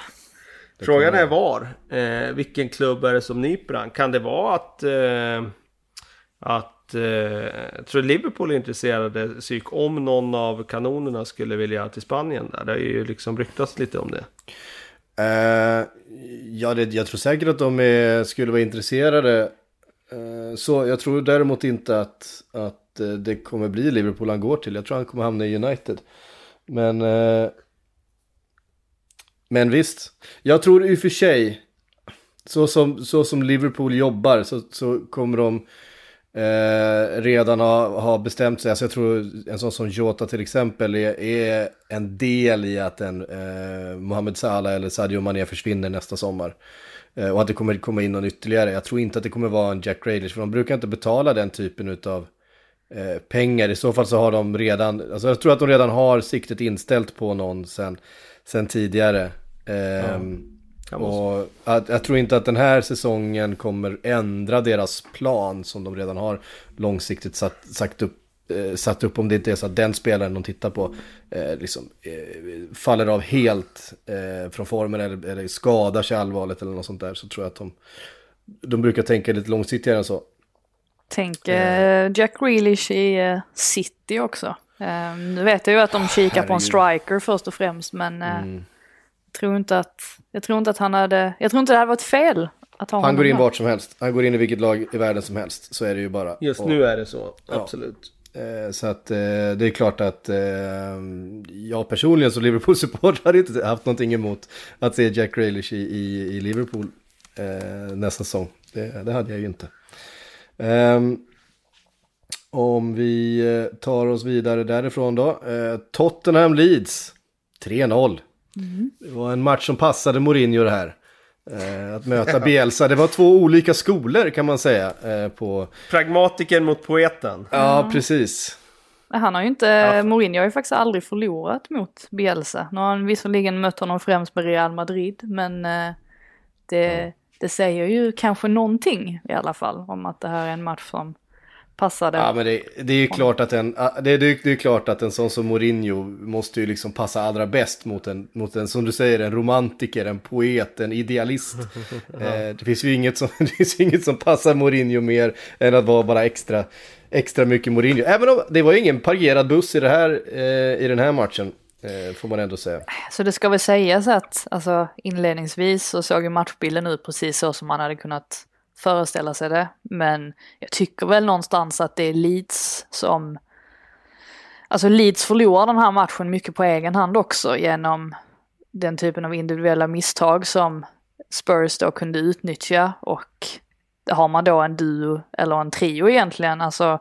Frågan är var. Eh, vilken klubb är det som nyper han? Kan det vara att... Eh, att eh, jag tror Liverpool är intresserade psyk om någon av kanonerna skulle vilja till Spanien där. Det har ju liksom ryktats lite om det. Eh, ja, det, jag tror säkert att de är, skulle vara intresserade. Eh, så jag tror däremot inte att, att eh, det kommer bli Liverpool han går till. Jag tror han kommer hamna i United. Men, eh, men visst, jag tror i och för sig, så som, så som Liverpool jobbar så, så kommer de eh, redan ha, ha bestämt sig. Alltså jag tror en sån som Jota till exempel är, är en del i att en eh, Mohamed Salah eller Sadio Mané försvinner nästa sommar. Eh, och att det kommer komma in någon ytterligare. Jag tror inte att det kommer vara en Jack Grealish för de brukar inte betala den typen av eh, pengar. I så fall så har de redan, alltså jag tror att de redan har siktet inställt på någon sen, sen tidigare. Så. och att, jag tror inte att den här säsongen kommer ändra deras plan som de redan har långsiktigt satt, sagt upp, eh, satt upp. Om det inte är så att den spelaren de tittar på eh, liksom, eh, faller av helt eh, från formen eller, eller skadar sig allvarligt eller något sånt där. Så tror jag att de, de brukar tänka lite långsiktigare än så. Tänk eh, Jack Grealish i eh, City också. Eh, nu vet jag ju att de kikar på en striker först och främst men eh, Mm. jag, tror inte att, jag tror inte att han hade, jag tror inte det hade varit fel att ha Han honom går in vart som helst. Han går in i vilket lag i världen som helst. Så är det ju bara. Just Och- nu är det så, absolut. Eh, Så att eh, det är klart att jag personligen som Liverpool-supporter hade inte haft någonting emot att se Jack Grealish i, i, i Liverpool nästa säsong. Det, det hade jag ju inte. Ehm, om vi eh, tar oss vidare därifrån då. Eh, Tottenham Leeds 3-0. Det var en match som passade Mourinho det här. Eh, att möta Bielsa. Det var två olika skolor kan man säga. På... Pragmatiken mot poeten. Ja, precis. Han har ju inte, Mourinho har ju faktiskt aldrig förlorat mot Bielsa. Nu har han visserligen mött honom främst med Real Madrid men det, det säger ju kanske någonting i alla fall om att det här är en match som passade. Ja men det, det är ju klart att en, ah, det, det, det är klart att en sån som Mourinho måste ju liksom passa allra bäst mot en, mot en som du säger, en romantiker, en poet, en idealist. eh, det finns ju inget som, det finns inget som passar Mourinho mer än att vara bara extra, extra mycket Mourinho. Även om det var ju ingen parkerad buss i, det här, eh, i den här matchen, eh, får man ändå säga. Så det ska väl sägas att alltså, inledningsvis så såg ju matchbilden ut precis så som man hade kunnat föreställa sig det. Men jag tycker väl någonstans att det är Leeds som... Alltså Leeds förlorar den här matchen mycket på egen hand också genom den typen av individuella misstag som Spurs då kunde utnyttja och har man då en duo eller en trio egentligen, alltså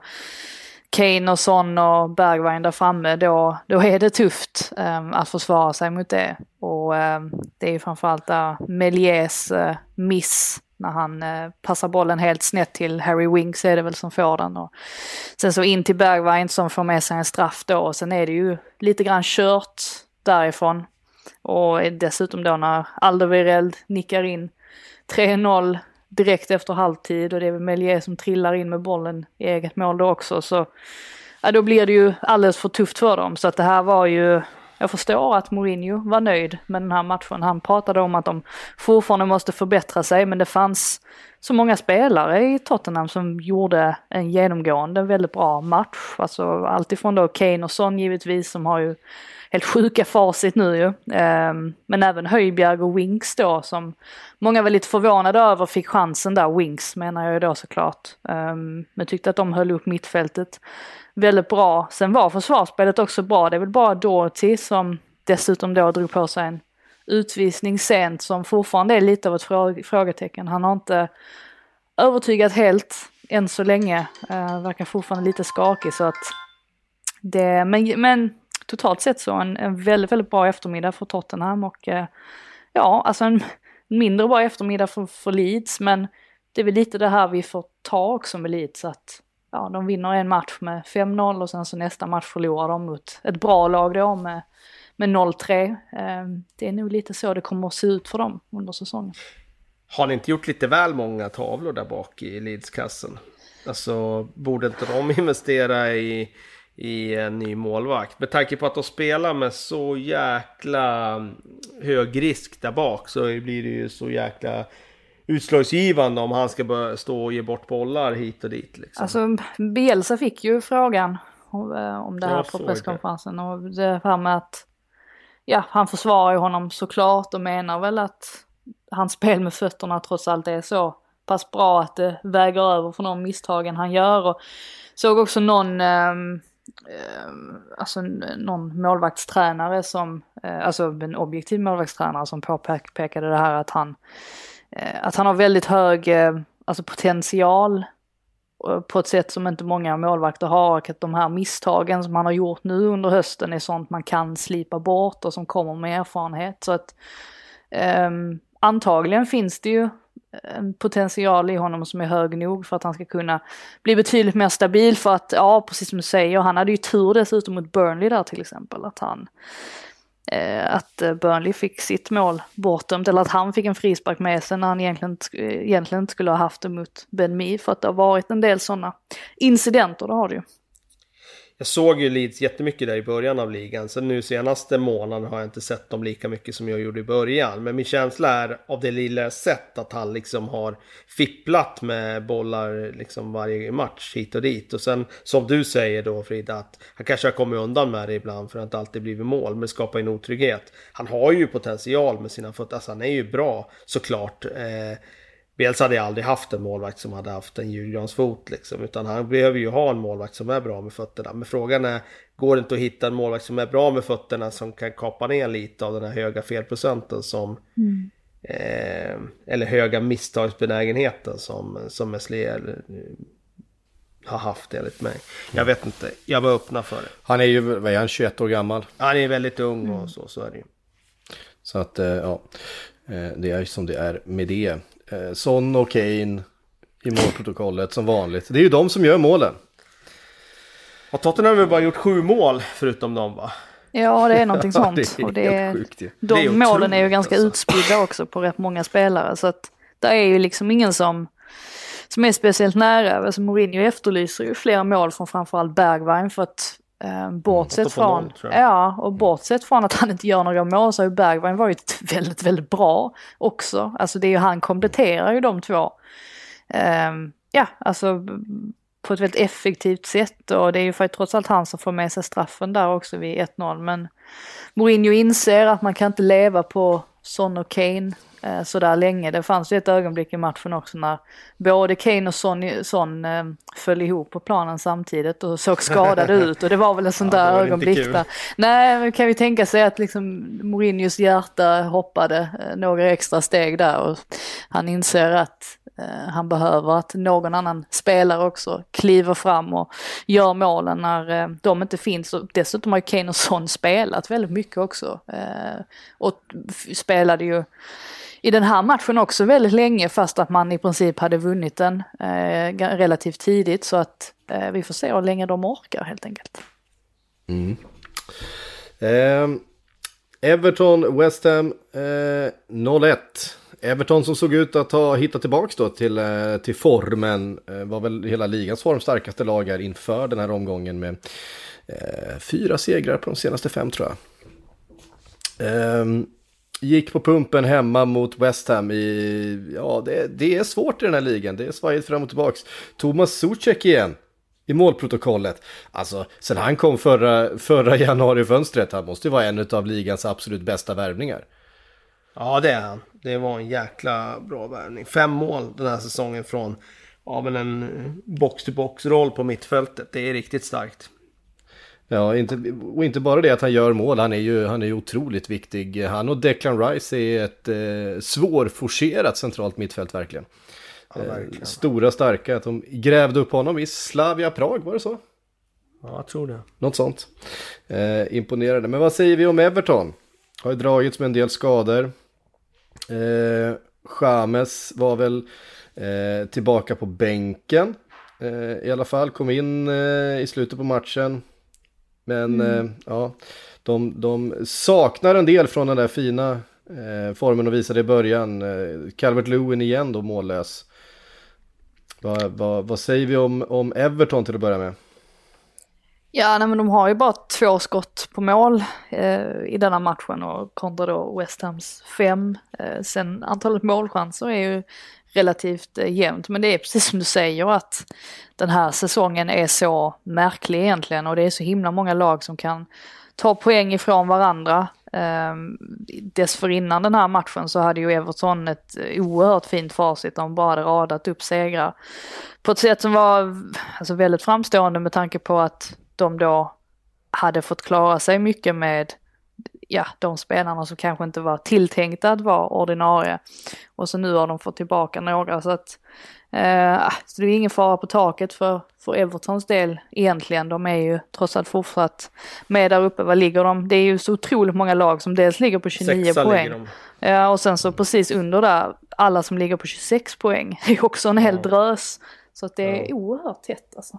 Kane och Son och Bergwijn där framme då, då är det tufft um, att försvara sig mot det. Och um, det är ju framförallt där Meliers uh, eh, miss när han eh, passar bollen helt snett till Harry Winks är det väl som får den. Och sen så in till Bergwijn som får med sig en straff då och sen är det ju lite grann kört därifrån. Och dessutom då när Alderweireld nickar in 3-0 direkt efter halvtid och det är väl Melier som trillar in med bollen i eget mål då också. Så ja, då blir det ju alldeles för tufft för dem. Så att det här var ju, jag förstår att Mourinho var nöjd med den här matchen. Han pratade om att de fortfarande måste förbättra sig men det fanns så många spelare i Tottenham som gjorde en genomgående väldigt bra match. Alltså alltifrån då Kane och Son givetvis som har ju helt sjuka facit nu ju. Ehm, men även Höjbjerg och Winks då som många var lite förvånade över fick chansen där, Winks menar jag ju då såklart. Ehm, men tyckte att de höll upp mittfältet väldigt bra. Sen var försvarsspelet också bra, det är väl bara Dorothy som dessutom då drog på sig en utvisning sent som fortfarande är lite av ett frågetecken. Han har inte övertygat helt än så länge. Uh, verkar fortfarande lite skakig så att det, men, men totalt sett så en, en väldigt, väldigt bra eftermiddag för Tottenham och uh, ja, alltså en mindre bra eftermiddag för, för Leeds men det är väl lite det här vi får ta också med Leeds att ja, de vinner en match med 5-0 och sen så nästa match förlorar de mot ett bra lag då med med 0-3. Ehm, det är nog lite så det kommer att se ut för dem under säsongen. Har ni inte gjort lite väl många tavlor där bak i Leedskassen? Alltså, borde inte de investera i, i en ny målvakt? Med tanke på att de spelar med så jäkla hög risk där bak så blir det ju så jäkla utslagsgivande om han ska börja stå och ge bort bollar hit och dit. Liksom. Alltså, Bielsa fick ju frågan om det här på presskonferensen och det här med att ja, han försvarar ju honom såklart och menar väl att hans spel med fötterna trots allt är så pass bra att det väger över för de misstagen han gör. Och såg också någon, eh, alltså någon målvaktstränare som, eh, alltså en objektiv målvaktstränare som påpekade det här att han, eh, Eh, att han har väldigt hög, eh, alltså potential eh, på ett sätt som inte många målvakter har. Och att de här misstagen som han har gjort nu under hösten är sånt man kan slipa bort och som kommer med erfarenhet. Så att um, antagligen finns det ju en potential i honom som är hög nog för att han ska kunna bli betydligt mer stabil för att, ja precis som du säger, han hade ju tur dessutom mot Burnley där till exempel, att han Eh, att eh, Burnley fick sitt mål bortdömt eller att han fick en frispark med sig när han egentligen, egentligen inte skulle ha haft det mot Ben Mee för att det har varit en del sådana incidenter, det har det ju. Jag såg ju Leeds jättemycket där i början av ligan. Sen nu senaste månaden har jag inte sett dem lika mycket som jag gjorde i början. Men min känsla är av det lilla jag sett att han liksom har fipplat med bollar liksom varje match hit och dit. Och sen som du säger då Frida att han kanske har kommit undan med det ibland för att inte alltid blivit mål. Men skapar en otrygghet. Han har ju potential med sina fötter. Alltså han är ju bra såklart. Eh, Bielsa hade aldrig haft en målvakt som hade haft en julgransfot liksom. Utan han behöver ju ha en målvakt som är bra med fötterna. Men frågan är, går det inte att hitta en målvakt som är bra med fötterna som kan kapa ner lite av den här höga felprocenten som... Mm. Eh, eller höga misstagsbenägenheten som, som Meslier eh, har haft enligt mig. Jag vet inte, jag var öppna för det. Han är ju, vad är han, 21 år gammal? Han är väldigt ung och så, så är det ju. Så att, eh, ja, eh, det är som det är med det Son och Kane i målprotokollet som vanligt. Det är ju de som gör målen. Har Tottenham väl bara gjort sju mål förutom dem va? Ja, det är någonting sånt. det är och det är, sjukt, ja. De är målen är ju ganska alltså. utspridda också på rätt många spelare. Så att det är ju liksom ingen som, som är speciellt nära. Alltså Mourinho efterlyser ju flera mål från framförallt Bergwijn för att Eh, bortsett från, ja, och bortsett från att han inte gör några mål så har ju Bergwijn varit väldigt, väldigt bra också. Alltså det är ju, han kompletterar ju de två. Eh, ja, alltså på ett väldigt effektivt sätt och det är ju faktiskt trots allt han som får med sig straffen där också vid 1-0. Men Mourinho inser att man kan inte leva på Son och Kane eh, sådär länge. Det fanns ju ett ögonblick i matchen också när både Kane och Son, Son eh, föll ihop på planen samtidigt och såg skadade ut och det var väl ett sånt Ja, där ögonblick där. Nej, men kan vi tänka sig att liksom Mourinhos hjärta hoppade eh, några extra steg där och han inser att Eh, han behöver att någon annan spelare också kliver fram och gör målen när eh, de inte finns. Och dessutom har ju Kane och Son spelat väldigt mycket också. Eh, och spelade ju i den här matchen också väldigt länge fast att man i princip hade vunnit den relativt tidigt. Så att vi får se hur länge de orkar helt enkelt. Mm. Ehm, Everton, West Ham eh, 0-1. Everton som såg ut att ha hittat tillbaka då till, eh, till formen. Eh, var väl hela ligans form starkaste lag här inför den här omgången med eh, fyra segrar på de senaste fem tror jag. Eh, gick på pumpen hemma mot West Ham i, ja det, det är svårt i den här ligan, det är svajigt fram och tillbaks. Thomas Zuzek igen i målprotokollet. Alltså, sen han kom förra, förra januari-fönstret, han måste ju vara en av ligans absolut bästa värvningar. Ja det är han. Det var en jäkla bra värvning. Fem mål den här säsongen från ja, men en box-to-box-roll på mittfältet. Det är riktigt starkt. Ja, inte, och inte bara det att han gör mål, han är ju, han är ju otroligt viktig. Han och Declan Rice är ett eh, svårforcerat centralt mittfält verkligen. Ja, verkligen. Eh, stora starka, att de grävde upp honom i Slavia Prag, var det så? Ja, jag tror det. Något sånt. Eh, imponerande. Men vad säger vi om Everton? Har ju dragits med en del skador. Eh, James var väl eh, tillbaka på bänken. Eh, I alla fall, kom in eh, i slutet på matchen. Men eh, ja, de, de saknar en del från den där fina eh, formen de visade i början. Eh, Calvert Lewin igen då mållös. Vad, vad, vad säger vi om, om Everton till att börja med? Ja, nej, men de har ju bara två skott på mål eh, i denna matchen och kontra då West Hams fem. Eh, sen antalet målchanser är ju relativt eh, jämnt, men det är precis som du säger att den här säsongen är så märklig egentligen och det är så himla många lag som kan ta poäng ifrån varandra. Eh, dessförinnan den här matchen så hade ju Everton ett eh, oerhört fint facit. De bara hade radat upp segrar på ett sätt som var alltså, väldigt framstående med tanke på att de då hade fått klara sig mycket med ja, de spelarna som kanske inte var tilltänkta att vara ordinarie. Och så nu har de fått tillbaka några så att eh, så det är ingen fara på taket för, för Evertons del egentligen. De är ju trots allt fortsatt med där uppe. Vad ligger de? Det är ju så otroligt många lag som dels ligger på 29 Sexa poäng. Ja, och sen så precis under där, alla som ligger på 26 poäng. Det är också en hel drös. Så att det är oerhört tätt alltså.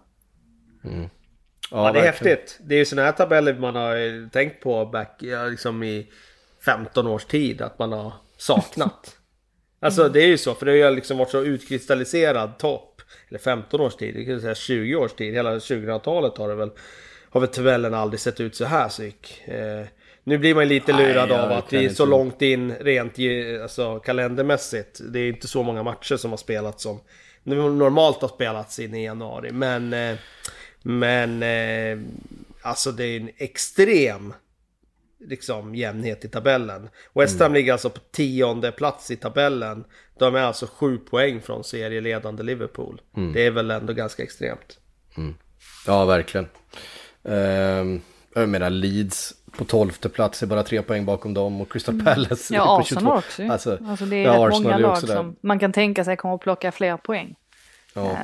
Ja, det är verkligen. häftigt. Det är ju sådana här tabeller man har eh, tänkt på back, ja, liksom i 15 års tid att man har saknat. alltså det är ju så, för det har liksom varit så utkristalliserad topp. Eller 15 års tid, det kan säga 20 års tid. Hela 2000-talet har det väl, har väl tabellen aldrig sett ut så här psyk. Eh, nu blir man lite Nej, lurad jag av att vi är så långt in rent alltså, kalendermässigt. Det är inte så många matcher som har spelats som normalt har spelats in i januari. Men, eh, men eh, alltså det är en extrem liksom, jämnhet i tabellen. West Ham ligger alltså på tionde plats i tabellen. De är alltså sju poäng från serieledande Liverpool. Det är väl ändå ganska extremt. Ja, verkligen. Ehm, jag menar Leeds på tolfte plats är bara tre poäng bakom dem och Crystal Palace Ja, på Arsenal också. Alltså, Alltså, det är ja, rätt Arsenal många är lag som man kan tänka sig kommer att plocka fler poäng. Ja.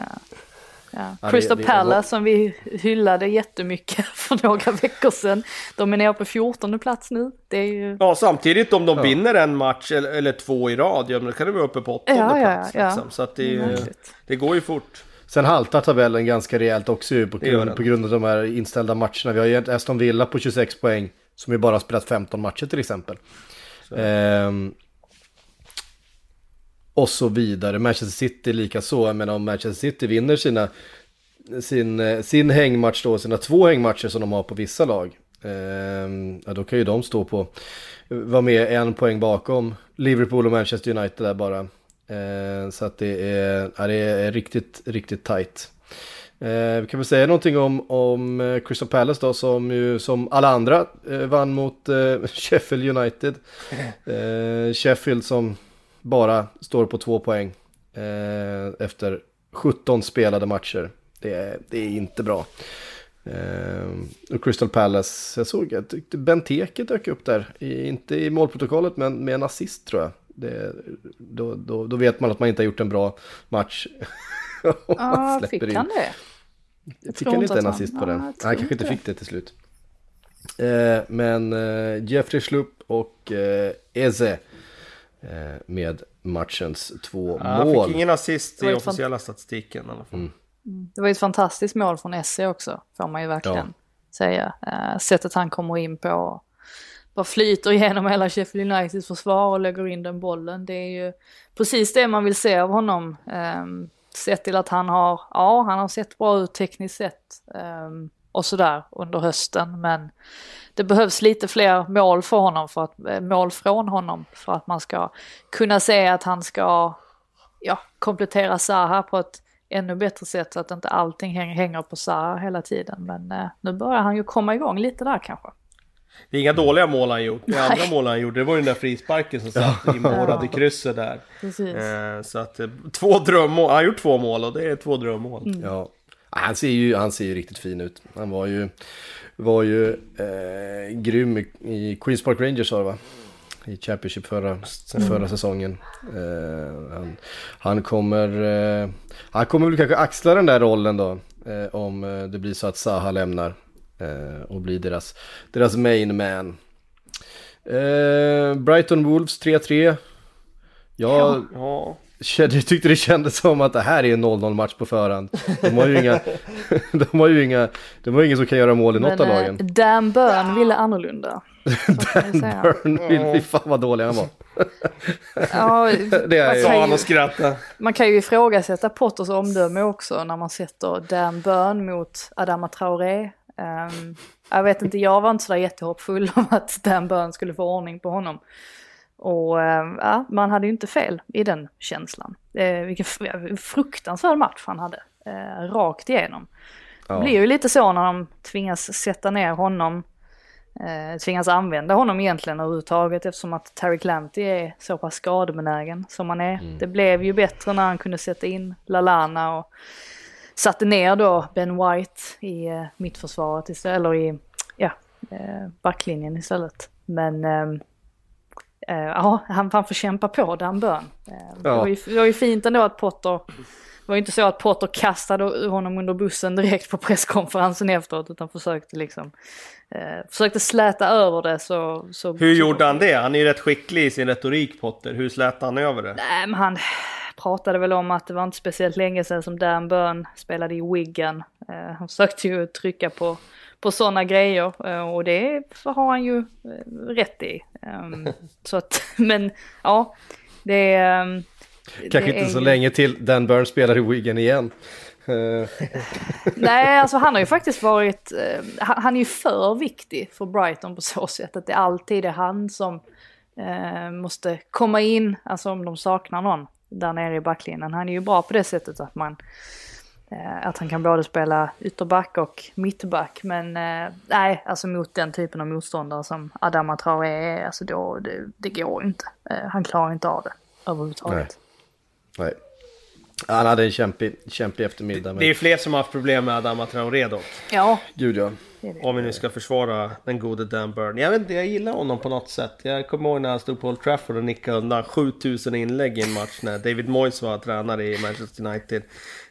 Ja. Ja, det- Crystal det- Palace som vi hyllade jättemycket för några veckor sedan. De är nere på 14 plats nu. Det är ju... Ja, samtidigt om de vinner en match eller, eller två i rad, ja men då kan de vara uppe på åttonde Ja, ja, plats. ja. Liksom. Så att det, går ju fort. Sen haltar tabellen ganska rejält också på grund, på grund av de här inställda matcherna. Vi har ju Aston Villa på 26 poäng som ju bara har spelat 15 matcher till exempel. Ehm, och så vidare. Manchester City lika så. Jag menar om Manchester City vinner sina, sin, eh, sin hängmatch då, sina två hängmatcher som de har på vissa lag. ehm, ja, då kan ju de stå på, vara med en poäng bakom Liverpool och Manchester United där bara. Eh, så att det är, ja, det är riktigt, riktigt tight. Eh, vi kan väl säga någonting om, om eh, Crystal Palace då som ju som alla andra eh, vann mot eh, Sheffield United. Eh, Sheffield som bara står på två poäng eh, efter 17 spelade matcher. Det är, det är inte bra. Eh, och Crystal Palace, jag såg att Benteke dök upp där. I, inte i målprotokollet men med en assist tror jag. Det, då, då, då vet man att man inte har gjort en bra match. Ja, fick han det? Jag fick han inte en assist på den? Nej, han kanske inte fick det till slut. Eh, men eh, Jeffrey Schlupp och eh, Eze med matchens två ja, mål. Han fick ingen assist i officiella statistiken i alla fall. Mm. Det var ett fantastiskt mål från Esse också, får man ju verkligen ja. säga. Uh, sättet han kommer in på, bara flyter igenom hela Sheffield Uniteds försvar och lägger in den bollen. Det är ju precis det man vill se av honom. Um, sett till att han har, ja han har sett bra ut tekniskt sett um, och sådär under hösten men det behövs lite fler mål för honom, för att, eh, mål från honom för att man ska kunna se att han ska ja, komplettera Zaha på ett ännu bättre sätt så att inte allting hänger på Zaha hela tiden. Men eh, nu börjar han ju komma igång lite där kanske. Det är inga dåliga mål han gjort. Det andra mål han gjorde det var ju den där frisparken som satt i krysset där. Eh, så att eh, två drömmål, han har gjort två mål och det är två drömmål. Mm. Ja. Han ser, ju, han ser ju riktigt fin ut. Han var ju, var ju eh, grym i, i Queens Park Rangers var det va? i Championship förra, förra mm. säsongen. Eh, han, han, kommer, eh, han kommer väl kanske axla den där rollen då. Eh, om eh, det blir så att Saha lämnar eh, och blir deras, deras main man. Eh, Brighton Wolves 3-3. Ja, ja jag tyckte det kändes som att det här är en 0-0 match på förhand. De har ju inga, de har ju inga, de har ingen som kan göra mål i något av lagen. Dan Burn ville annorlunda. Dan Burn, vill, fan vad dålig han var. ja, det är sa han och skrattade. Man kan ju ifrågasätta Potters omdöme också när man sätter Dan Burn mot Adama Traoré. Um, jag vet inte, jag var inte sådär jättehoppfull om att Dan Burn skulle få ordning på honom. Och ehm, ja, man hade ju inte fel i den känslan. Eh, vilken fruktansvärd match han hade, eh, rakt igenom. Ja. Det blir ju lite så när de tvingas sätta ner honom eh, tvingas använda honom egentligen överhuvudtaget eftersom att Terry Clanty är så pass skadebenägen som han är. Mm. Det blev ju bättre när han kunde sätta in Lalana och satte ner då Ben White i eh, mittförsvaret istället, eller i ja, eh, backlinjen istället. Men eh, ja, han, han får kämpa på Dan Burn. Eh, det, var ju, det var ju fint ändå att Potter det var ju inte så att Potter kastade honom under bussen direkt på presskonferensen efteråt utan försökte liksom eh, försökte släta över det så... så Hur gjorde han det? Han är ju rätt skicklig i sin retorik Potter. Hur slätade han över det? Nej men han pratade väl om att det var inte speciellt länge sedan som Dan Burn spelade i Wigan. Eh, han försökte ju trycka på, på sådana grejer eh, och det har han ju eh, rätt i. Um, så att, men ja, det är... Um, Kanske inte så länge till Dan Burn spelar i Wigan igen. Nej, alltså han har ju faktiskt varit, han är ju för viktig för Brighton på så sätt att det alltid är han som måste komma in, alltså om de saknar någon där nere i backlinjen. Han är ju bra på det sättet att man att han kan både spela ytterback och mittback. Men nej, alltså mot den typen av motståndare som Adama Traoré är, alltså då, det, det går inte. han klarar inte av det överhuvudtaget. Nej. Nej. Han hade en kämpig, kämpig eftermiddag. Men... Det är fler som har haft problem med Adama Traoré dock. Ja. Gud ja. Om vi nu ska försvara den gode Dan Burn. Jag vet inte, jag gillar honom på något sätt. Jag kommer ihåg när han stod på Old Trafford och nickade undan 7000 inlägg i en match när David Moyes var tränare i Manchester United.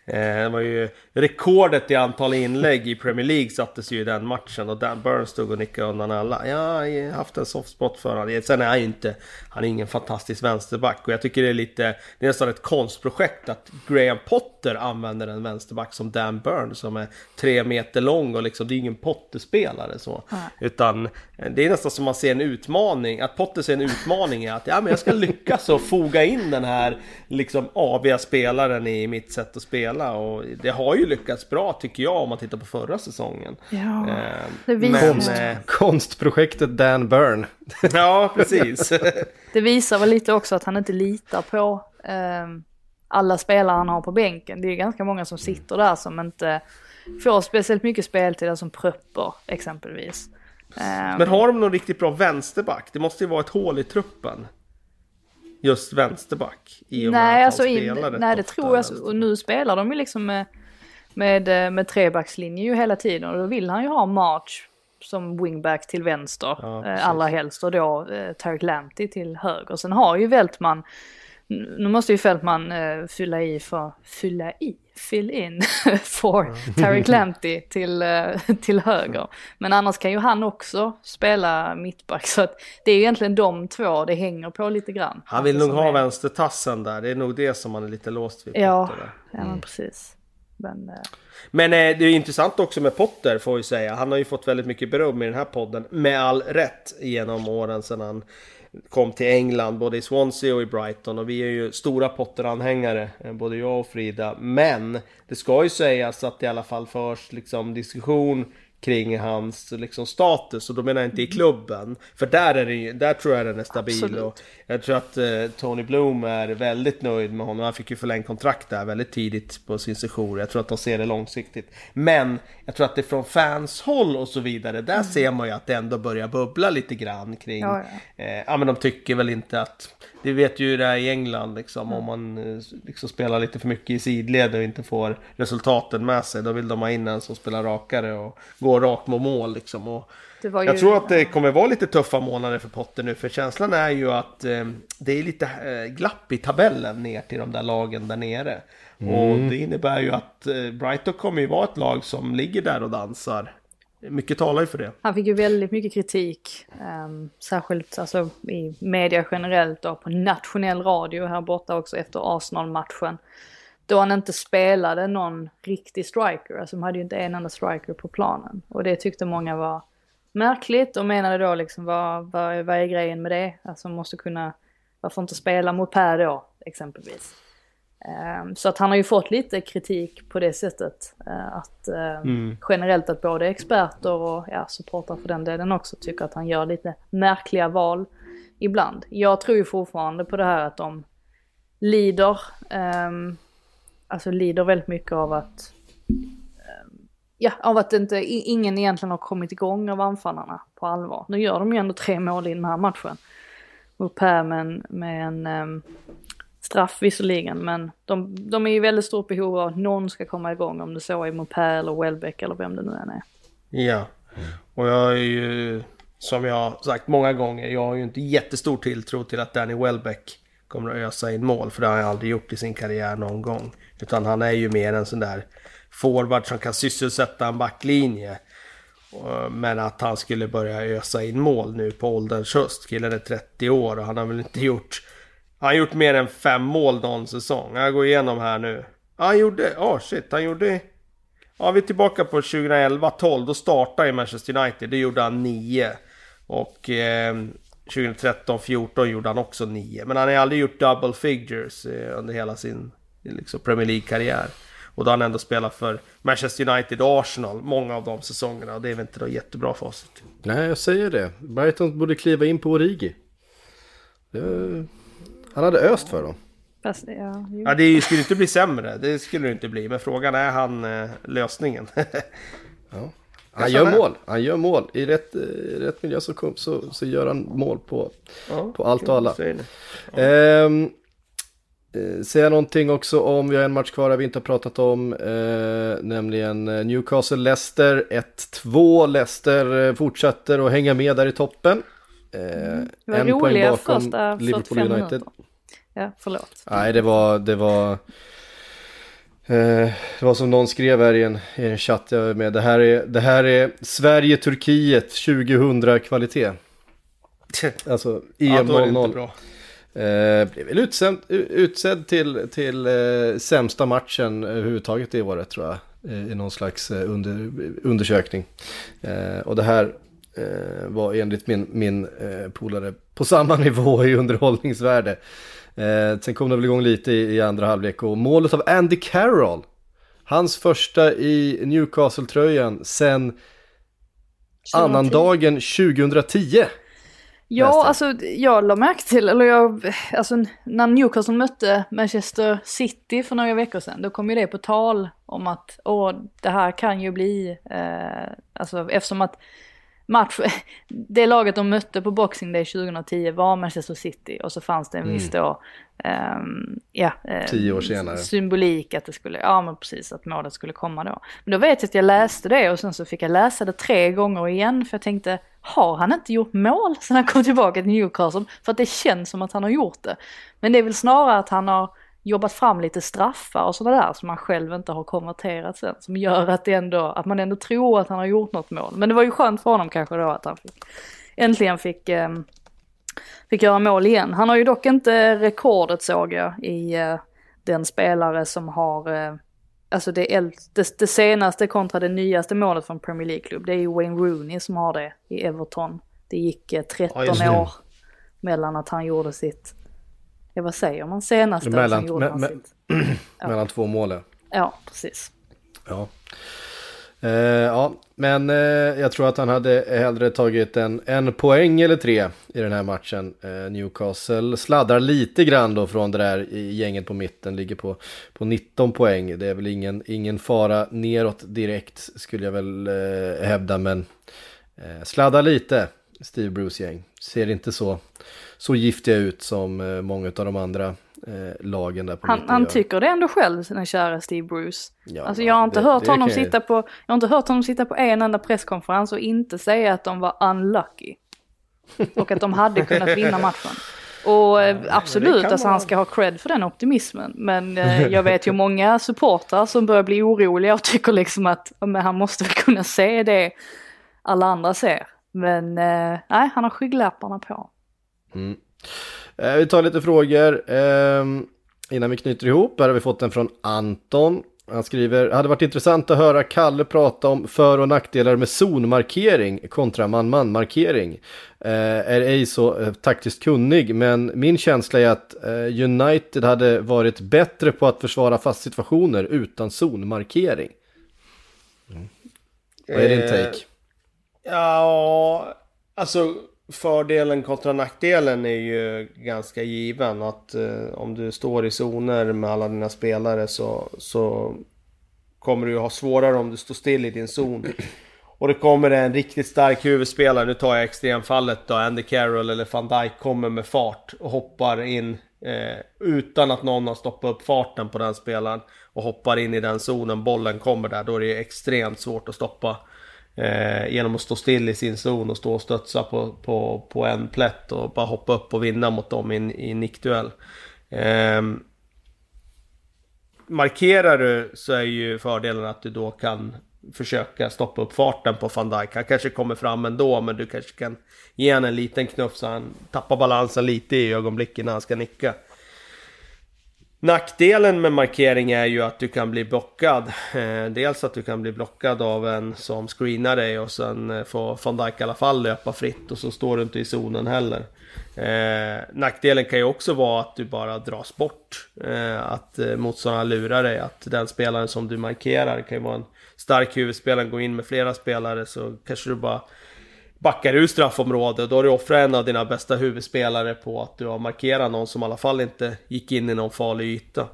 Eh, det var ju rekordet i antal inlägg i Premier League sattes ju i den matchen och Dan Burns stod och nickade undan alla. Jag har haft en soft spot för honom. Sen är han ju inte, han är ingen fantastisk vänsterback och jag tycker det är lite, det är nästan ett konstprojekt att Graham Potter använder en vänsterback som Dan Burn. som är tre meter lång och liksom, det är ingen Potter-spelare så. Mm. Utan det är nästan som man ser en utmaning, att Potter ser en utmaning i att ja men jag ska lyckas och foga in den här liksom aviga spelaren i mitt sätt att spela spela och det har ju lyckats bra tycker jag om man tittar på förra säsongen. Ja, eh, det visar men, eh, Konstprojektet Dan Burn. ja, precis. det visar väl lite också att han inte litar på eh, alla spelare han har på bänken. Det är ganska många som sitter där som inte får speciellt mycket speltid, som Pröpper exempelvis. Men har de någon riktigt bra vänsterback? Det måste ju vara ett hål i truppen. just vänsterback? I och med Nej, att alltså in, nej det tror jag. Och nu spelar de ju liksom med, med, eh, med trebackslinje ju hela tiden. Och då vill han ju ha March som wingback till vänster. Ja, eh, allra helst och då eh, Tarek Lamptey till höger. Sen har ju Veltman, nu måste ju Fältman eh, fylla i för, fylla i, fill in för Tarek Lamptey till, eh, till höger. Men annars kan ju han också spela mittback. Så att det är egentligen de två det hänger på lite grann. Han vill nog Som ha är- vänstertassen där. Det är nog det som han är lite låst vid. Ja, där. ja precis. Men, eh, Men eh, det är intressant också med Potter får jag ju säga. Han har ju fått väldigt mycket beröm i den här podden. Med all rätt genom åren sedan han kom till England. Både i Swansea och i Brighton. Och vi är ju stora Potter-anhängare. Eh, både jag och Frida. Men det ska ju sägas att det i alla fall förs liksom diskussion kring hans liksom, status. Och då menar jag inte i klubben. För där, är det, där tror jag den är stabil. Absolut. Och jag tror att eh, Tony Bloom är väldigt nöjd med honom. Han fick ju förlängt kontrakt där väldigt tidigt på sin sejour. Jag tror att de ser det långsiktigt. Men jag tror att det från fans håll och så vidare, där ser man ju att det ändå börjar bubbla lite grann kring... Ja, Eh, ja men de tycker väl inte att... Det vet ju det här i England liksom. Om man eh, liksom spelar lite för mycket i sidled och inte får resultaten med sig. Då vill de ha in en som spelar rakare och går rakt mot mål liksom. Och det var ju, jag tror att det kommer vara lite tuffa månader för Potter nu. För känslan är ju att eh, det är lite eh, glapp i tabellen ner till de där lagen där nere. Och det innebär ju att eh, Brighton kommer ju vara ett lag som ligger där och dansar. Mycket talar ju för det. Han fick ju väldigt mycket kritik, ehm, särskilt alltså, i media generellt och på nationell radio här borta också efter Arsenal-matchen. Då han inte spelade någon riktig striker, alltså de hade ju inte en enda striker på planen. Och det tyckte många var märkligt och menade då liksom vad, vad, vad är grejen med det? Alltså man måste kunna, varför inte spela mot Per då exempelvis? Ehm, Så att han har ju fått lite kritik på det sättet. eh, Att ehm, generellt att både experter och ja, supportrar för den delen också tycker att han gör lite märkliga val ibland. Jag tror ju fortfarande på det här att de lider, ehm, alltså lider väldigt mycket av att ehm, Ja, av att inte, ingen egentligen har kommit igång av anfallarna på allvar. Nu gör de ju ändå tre mål i den här matchen. Upp här med en, med en um, straff visserligen, men de, de är i väldigt stort behov av att någon ska komma igång om det så är Mopé eller Welbeck eller vem det nu än är. Ja, och jag är ju som jag har sagt många gånger, jag har ju inte jättestor tilltro till att Danny Welbeck kommer att ösa in mål, för det har han aldrig gjort i sin karriär någon gång. Utan han är ju mer en sån där forward som kan sysselsätta en backlinje. Men att han skulle börja ösa in mål nu på ålderns höst. Killen är 30 år och han har väl inte gjort... Han har gjort mer än fem mål någon säsong. Jag går igenom här nu. Han gjorde... Åh oh shit, han gjorde... Ja, vi är tillbaka på 2011-12. Då startade i Manchester United. Det gjorde han 9. Och eh, 2013-14 gjorde han också 9. Men han har aldrig gjort double figures eh, under hela sin liksom, Premier League-karriär. Och då har han ändå spelat för Manchester United och Arsenal många av de säsongerna. Och det är väl inte då jättebra facit. Nej, jag säger det. Brighton borde kliva in på Origi. Det... Han hade öst för dem. Fast, ja. Ja, det skulle inte bli sämre. Det skulle det inte bli. Men frågan är han eh, lösningen? Han gör mål. Han gör mål. I rätt, eh, i rätt miljö så, kom, så, så gör han mål på, Ja, på allt och alla. det. Ehm, eh, säga någonting också om, vi har en match kvar där vi inte har pratat om, eh, nämligen eh, Newcastle-Leicester 1-2. Leicester fortsätter att hänga med där i toppen. Eh, Det var en poäng bakom första Liverpool 45 United. minuter. Ja, förlåt. Nej, det var, det var... Eh, det var som någon skrev här i en, i en chatt jag var med. Det här är, det här är Sverige-Turkiet 2000 kvalitet. Alltså Ja, EM då är det inte 00. bra. Eh, blev väl utsedd, utsedd till, till eh, sämsta matchen överhuvudtaget det året tror jag. Eh, I någon slags eh, under, undersökning. Eh, och det här eh, var enligt min, min eh, polare på samma nivå i underhållningsvärde. Eh, sen kom det väl igång lite i, i andra halvlek och målet av Andy Carroll. Hans första i Newcastle-tröjan sen annandagen 2010. Ja, alltså jag la märke till, eller jag, alltså när Newcastle mötte Manchester City för några veckor sedan, då kom ju det på tal om att åh, det här kan ju bli, eh, alltså eftersom att match, det laget de mötte på Boxing Day 2010 var Manchester City och så fanns det en viss då, um, ja, um, Tio år senare. symbolik att det skulle, ja men precis, att målet skulle komma då. Men då vet jag att jag läste det och sen så fick jag läsa det tre gånger igen för jag tänkte, har han inte gjort mål sen han kom tillbaka till Newcastle? För att det känns som att han har gjort det. Men det är väl snarare att han har jobbat fram lite straffar och sådana där som man själv inte har konverterat sen. Som gör att, det ändå, att man ändå tror att han har gjort något mål. Men det var ju skönt för honom kanske då att han fick, äntligen fick, eh, fick göra mål igen. Han har ju dock inte rekordet såg jag i eh, den spelare som har eh, Alltså det, det, det, senaste kontra det nyaste målet från Premier League-klubb, det är ju Wayne Rooney som har det i Everton. Det gick 13 ja, år mellan att han gjorde sitt ja vad säger man, senaste mellan, me, me, ja. mellan två mål. Ja, precis. Ja. Eh, ja, men eh, jag tror att han hade hellre tagit en, en poäng eller tre i den här matchen. Eh, Newcastle sladdar lite grann då från det där gänget på mitten, ligger på, på 19 poäng. Det är väl ingen, ingen fara neråt direkt skulle jag väl eh, hävda, men eh, sladdar lite Steve Bruce gäng. Ser inte så så giftiga ut som eh, många av de andra eh, lagen där på Han, han tycker det ändå själv, den kära Steve Bruce. Ja, alltså jag har inte det, hört det honom sitta på, jag har inte hört honom sitta på en enda presskonferens och inte säga att de var unlucky. Och att de hade kunnat vinna matchen. Och eh, ja, absolut, alltså han ska ha cred för den optimismen. Men eh, jag vet ju många supportrar som börjar bli oroliga och tycker liksom att men han måste väl kunna se det alla andra ser. Men eh, nej, han har skygglapparna på. Mm. Eh, vi tar lite frågor eh, innan vi knyter ihop. Här har vi fått en från Anton. Han skriver, hade varit intressant att höra Kalle prata om för och nackdelar med zonmarkering kontra man-man-markering. Eh, är ej så eh, taktiskt kunnig, men min känsla är att eh, United hade varit bättre på att försvara fast situationer utan zonmarkering. Mm. Vad är din eh, take? Ja, alltså fördelen kontra nackdelen är ju ganska given. Att eh, om du står i zoner med alla dina spelare så, så kommer du ju ha svårare om du står still i din zon. Och det kommer en riktigt stark huvudspelare, nu tar jag extremfallet då, Andy Carroll eller van Dijk kommer med fart och hoppar in eh, utan att någon har stoppat upp farten på den spelaren och hoppar in i den zonen, bollen kommer där, då är det extremt svårt att stoppa Eh, genom att stå still i sin zon och stå och studsa på, på, på en plätt och bara hoppa upp och vinna mot dem i i nickduell. Eh, markerar du så är ju fördelen att du då kan försöka stoppa upp farten på van Dijk. Han kanske kommer fram ändå men du kanske kan ge honom en liten knuff så han tappar balansen lite i ögonblicket när han ska nicka. Nackdelen med markering är ju att du kan bli blockad. Eh, dels att du kan bli blockad av en som screenar dig och sen eh, får van Dijk i alla fall löpa fritt och så står du inte i zonen heller. Eh, nackdelen kan ju också vara att du bara dras bort. Att motståndarna lurar dig. Att den spelaren som du markerar kan ju vara en stark huvudspelare, gå in med flera spelare så kanske du bara backar ur straffområdet. Då har du offrat en av dina bästa huvudspelare på att du har markerat någon som i alla fall inte gick in i någon farlig yta.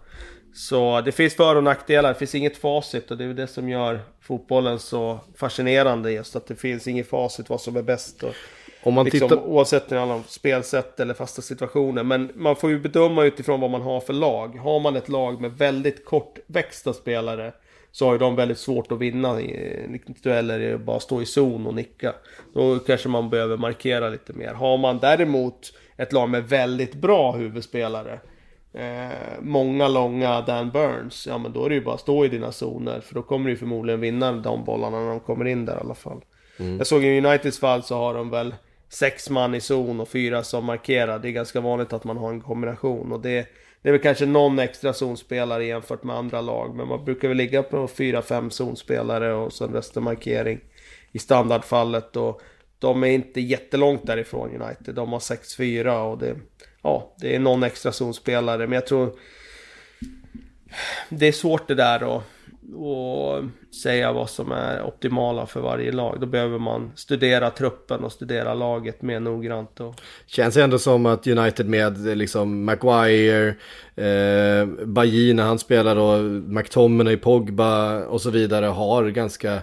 Så det finns för och nackdelar, det finns inget facit och det är det som gör fotbollen så fascinerande just att det finns inget facit vad som är bäst. Och om man liksom, tittar... Oavsett om spelsätt eller fasta situationer. Men man får ju bedöma utifrån vad man har för lag. Har man ett lag med väldigt kortväxta spelare så har ju de väldigt svårt att vinna i dueller, bara stå i zon och nicka. Då kanske man behöver markera lite mer. Har man däremot ett lag med väldigt bra huvudspelare, eh, många långa Dan Burns, ja men då är det ju bara att stå i dina zoner. För då kommer du förmodligen vinna de bollarna när de kommer in där i alla fall. Mm. Jag såg i Uniteds fall så har de väl sex man i zon och fyra som markerar. Det är ganska vanligt att man har en kombination och det det är väl kanske någon extra zonspelare jämfört med andra lag. Men man brukar väl ligga på 4-5 zonspelare och sen resten markering i standardfallet. Och de är inte jättelångt därifrån United. De har 6-4 och det, ja, det är någon extra zonspelare. Men jag tror... Det är svårt det där att och säga vad som är optimala för varje lag. Då behöver man studera truppen och studera laget mer noggrant. Och... Känns ändå som att United med liksom Maguire, eh, Baji när han spelar och McTominay, Pogba och så vidare har ganska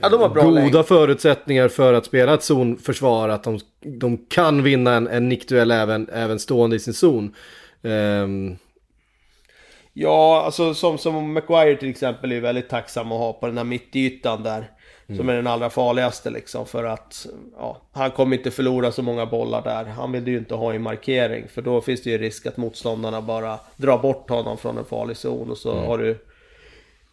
Ja, goda längd. förutsättningar för att spela ett zonförsvar. Att de, de kan vinna en, en nickduell även, även stående i sin zon. Ehm, Ja, alltså som, som McGuire till exempel är väldigt tacksam att ha på den här mittytan där. Som är den allra farligaste liksom för att ja, han kommer inte förlora så många bollar där. Han vill ju inte ha i markering för då finns det ju risk att motståndarna bara drar bort honom från en farlig zon och så har du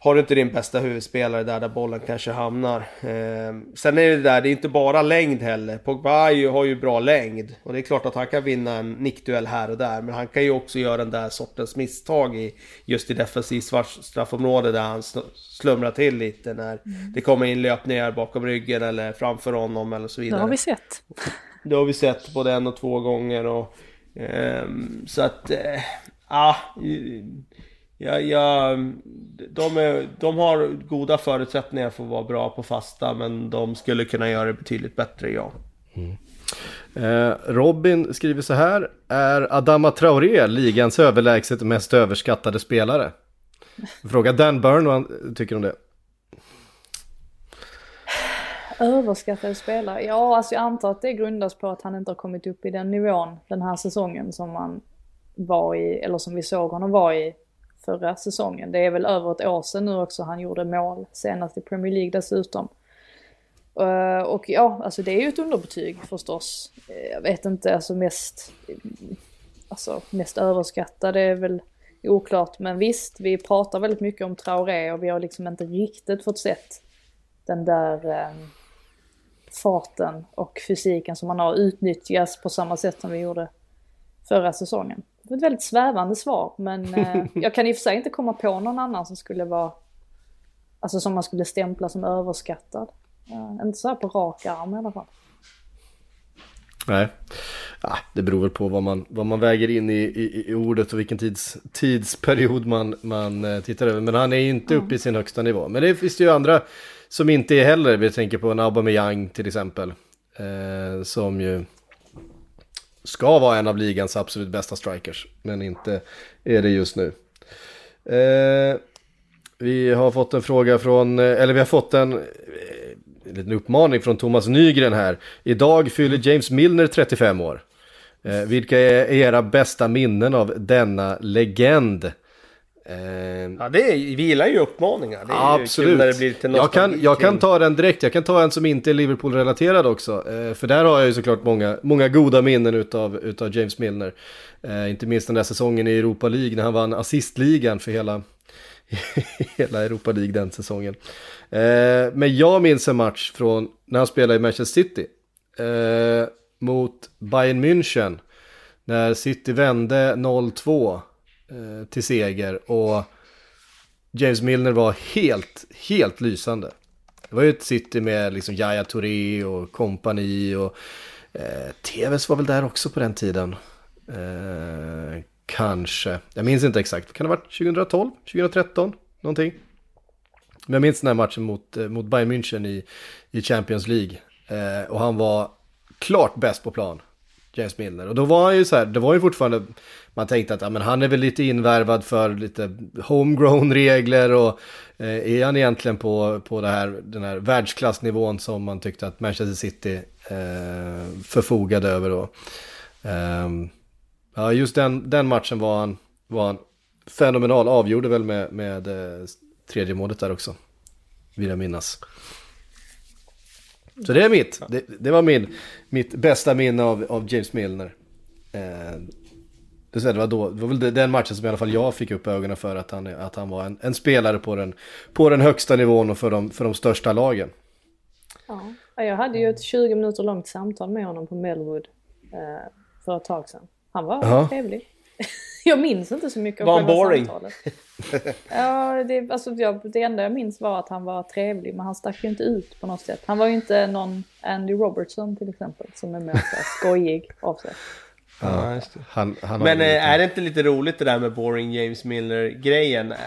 har du inte din bästa huvudspelare där, där bollen kanske hamnar. Eh, sen är det där, det är inte bara längd heller. Pogba har ju, bra längd. Och det är klart att han kan vinna en nickduell här och där. Men han kan ju också göra den där sortens misstag i just i defensivt straff- straffområde där han sl- slumrar till lite när det kommer in löpningar bakom ryggen eller framför honom eller så Det vidare. har vi sett. Det har vi sett både en och två gånger och... ehm, så att... Eh, ah, ja, ja, de, är, de har goda förutsättningar för att vara bra på fasta men de skulle kunna göra det betydligt bättre, ja. Eh, Robin skriver så här. Är Adama Traoré ligans överlägset mest överskattade spelare? Fråga Dan Burn vad han tycker om det. Överskattade spelare? Ja, alltså jag antar att det grundas på att han inte har kommit upp i den nivån den här säsongen som han var i, eller som vi såg honom vara i förra säsongen. Det är väl över ett år sedan nu också han gjorde mål, senast i Premier League dessutom. Eh, och ja, alltså det är ju ett underbetyg förstås. Eh, jag vet inte, alltså mest, alltså mest överskattade är väl oklart. Men visst, vi pratar väldigt mycket om Traoré och vi har liksom inte riktigt fått sett den där eh, farten och fysiken som han har utnyttjas på samma sätt som vi gjorde förra säsongen. Det var ett väldigt svävande svar men eh, jag kan i och för sig inte komma på någon annan som skulle vara, alltså som man skulle stämpla som överskattad. Eh, inte så här på rak arm i alla fall. Nej, ja, det beror väl på vad man, vad man väger in i, i, i ordet och vilken tids, tidsperiod man, man eh, tittar över. Men han är ju inte uppe i sin högsta nivå. Men det finns det ju andra som inte är heller. Vi tänker på en Aubameyang till exempel. Eh, som ju ska vara en av ligans absolut bästa strikers. Men inte är det just nu. Eh, vi har fått en fråga från, eh, eller vi har fått en, eh, en liten uppmaning från Thomas Nygren här. Idag fyller James Milner 35 år. Eh, vilka är era bästa minnen av denna legend? Eh, Ja, det är, vi gillar ju uppmaningar. Det är ju Absolut. när det blir lite jag, kan, jag kan ta den direkt. Jag kan ta en som inte är Liverpool-relaterad också. Eh, för där har jag ju såklart många, många goda minnen utav, utav James Milner. Eh, inte minst den där säsongen i Europa League när han vann assistligan för hela, hela Europa League den säsongen. Eh, men jag minns en match från när han spelade i Manchester City. Mot Bayern München. När City vände 0-2 eh, till seger. Och James Milner var helt, helt lysande. Det var ju ett City med liksom Yahya Touré och kompani och eh, TVs var väl där också på den tiden. Eh, kanske, jag minns inte exakt, kan det ha varit 2012, 2013, någonting? Men jag minns den här matchen mot, eh, mot Bayern München i, i Champions League. Eh, och han var klart bäst på plan, James Milner. Och då var han ju så här, det var ju fortfarande, man tänkte att ja, men han är väl lite invärvad för lite homegrown regler och eh, är han egentligen på, på det här, den här världsklassnivån som man tyckte att Manchester City eh, förfogade över då. Ehm, ja, just den, den matchen var han, var han fenomenal, avgjorde väl med, med eh, tredje målet där också, vill jag minnas. Så det är mitt, det, det var min, mitt bästa minne av, av James Milner. Eh, det, var då, det var väl den matchen som i alla fall jag fick upp ögonen för att han, att han var en, en spelare på den, på den högsta nivån och för de, för de största lagen. Ja. Ja, Jag hade ju ett 20 minuter långt samtal med honom på Melwood eh, för ett tag sedan. Han var Ja. trevlig. jag minns inte så mycket av själva boring? samtalet. ja, det, alltså, jag, det enda jag minns var att han var trevlig men han stack ju inte ut på något sätt. Han var ju inte någon Andy Robertson till exempel som är mer skojig av sig. Ja, just det. Han, han Men eh, är det inte lite roligt det där med Boring James Milner-grejen? Eh,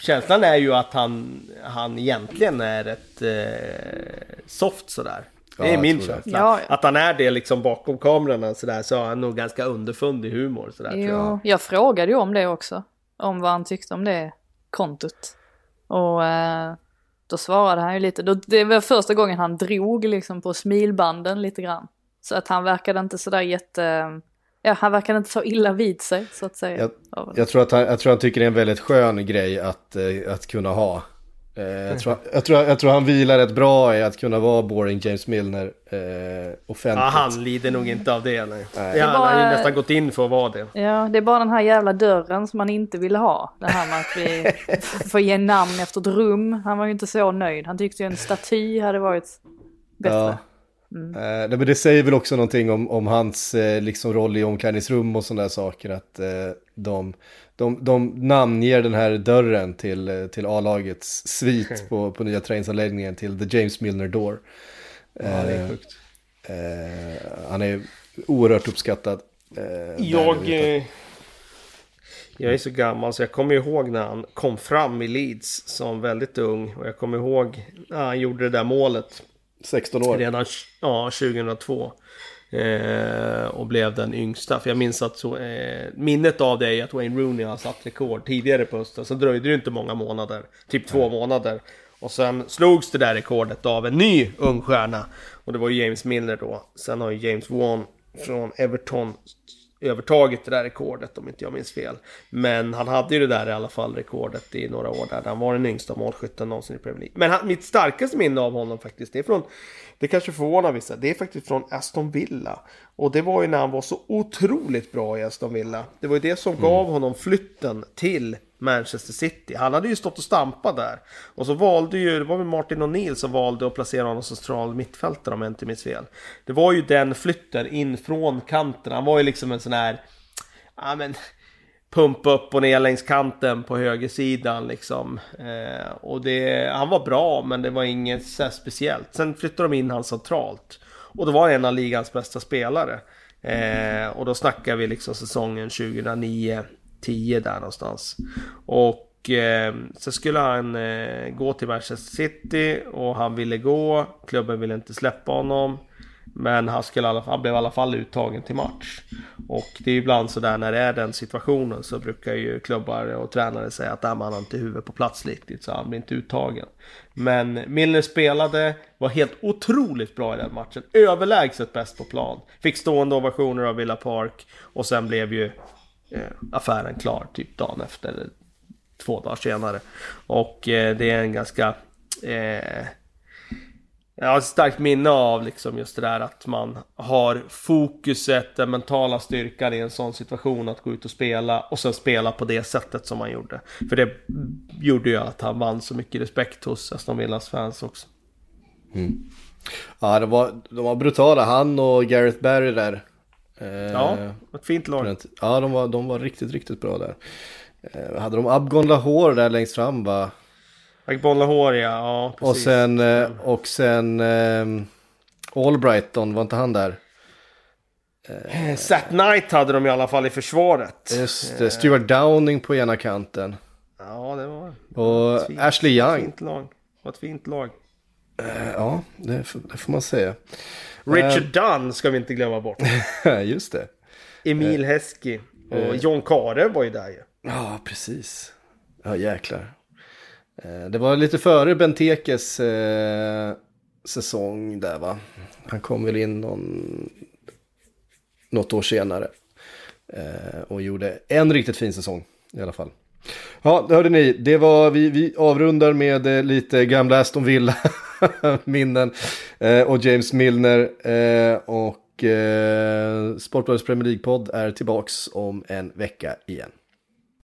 Känslan är ju att han, han egentligen är ett eh, soft sådär. Det Ja, är jag min känsla. Ja, ja. Att han är det liksom bakom kamerorna sådär, så har han nog ganska underfundig humor sådär tror jag. Jo, jag frågade ju om det också. Om vad han tyckte om det kontot. Och eh, då svarade han ju lite, då, det var första gången han drog liksom på smilbanden lite grann. Så att han verkade inte sådär jätte, ja han verkade inte så illa vid sig så att säga. Jag, Ja. jag, tror att han, jag tror han tycker det är en väldigt skön grej att, eh, att kunna ha. Eh, jag, tror, jag, tror, jag tror han vilar rätt bra i att kunna vara boring James Milner eh, offentligt. Ja, han lider nog inte av det. Nej. Nej. Ja, Det han har ju nästan gått in för att vara det. Ja, det är bara den här jävla dörren som man inte ville ha. Det här med att vi får ge namn efter ett rum. Han var ju inte så nöjd. Han tyckte ju en staty hade varit bättre. Ja. Eh, nej, men det säger väl också någonting om, om hans eh, liksom roll i omklädningsrum och sådana där saker. Att eh, de, de, de namnger den här dörren till, eh, till A-lagets svit på, på nya träningsanläggningen till The James Milner Door. Ja, det är Eh, sjukt. eh, han är oerhört uppskattad. eh, Jag, eh, jag är så gammal så jag kommer ihåg när han kom fram i Leeds som väldigt ung. Och jag kommer ihåg när han gjorde det där målet 16 år. redan ja, 2002. Eh, och blev den yngsta. För jag minns att så, eh, minnet av det är att Wayne Rooney har satt rekord tidigare på hösten. Så dröjde det inte många månader. Typ två månader. Och sen slogs det där rekordet av en ny ung stjärna. Och det var ju James Milner då. Sen har ju James Wan från Everton övertagit det där rekordet om inte jag minns fel. Men han hade ju det där i alla fall rekordet i några år där han var den yngsta målskytten någonsin i Premier League. Men han, mitt starkaste minne av honom faktiskt, det är från, det kanske förvånar vissa, det är faktiskt från Aston Villa. Och det var ju när han var så otroligt bra i Aston Villa. Det var ju det som gav honom flytten till Manchester City. Han hade ju stått och stampat där. Och så valde ju, det var väl Martin O'Neill som valde att placera honom som central mittfältare om jag inte minns fel. Det var ju den flytten in från kanten. Han var ju liksom en sån här, ja men, pumpa upp och ner längs kanten på högersidan liksom. Eh, och det, han var bra men det var inget så här speciellt. Sen flyttade de in han centralt. Och då var han en av ligans bästa spelare. Eh, och då snackar vi liksom säsongen 2009 10 där någonstans. Och eh, så skulle han eh, gå till Manchester City och han ville gå. Klubben ville inte släppa honom. Men han, skulle alla han blev i alla fall uttagen till match. Och det är ju ibland sådär när det är den situationen så brukar ju klubbar och tränare säga att ah, man har inte huvudet på plats riktigt så han blir inte uttagen. Men Milner spelade, var helt otroligt bra i den matchen. Överlägset bäst på plan. Fick stående ovationer av Villa Park och sen blev ju Eh, affären klar typ dagen efter. Eller två dagar senare. Och eh, det är en ganska... Eh, jag har ett starkt minne av liksom just det där att man har fokuset, den mentala styrkan i en sån situation att gå ut och spela och sen spela på det sättet som man gjorde. För det gjorde ju att han vann så mycket respekt hos Aston Villas fans också. Mm. Ja, de var, de var brutala. Han och Gareth Barry där. Eh, Ja, ett fint lag. Ja, de var, de var riktigt, riktigt bra där. Eh, hade de Abgon Lahore där längst fram va? Agbon Lahore, ja, ja precis. Och sen, eh, och sen eh, Albrighton, var inte han där? Sat Knight hade de i alla fall i försvaret. Just det, Stuart Downing på ena kanten. Ja, det var Och ett fint- Ashley ett Young. fint lag. Det var ett fint lag. Eh, Ja, det, det får man säga. Richard Dunn ska vi inte glömma bort. Just det. Emil Heskey. Och John Kare var ju där ju. Ja, precis. Ja, jäklar. Det var lite före Bentekes eh, säsong där va? Han kom väl in någon, något år senare. Eh, och gjorde en riktigt fin säsong i alla fall. Ja, det hörde ni. Det var, vi, vi avrundar med eh, lite gamla Aston Villa minnen. Eh, och James Milner. Eh, och eh, Sportbladets Premier League-podd är tillbaks om en vecka igen.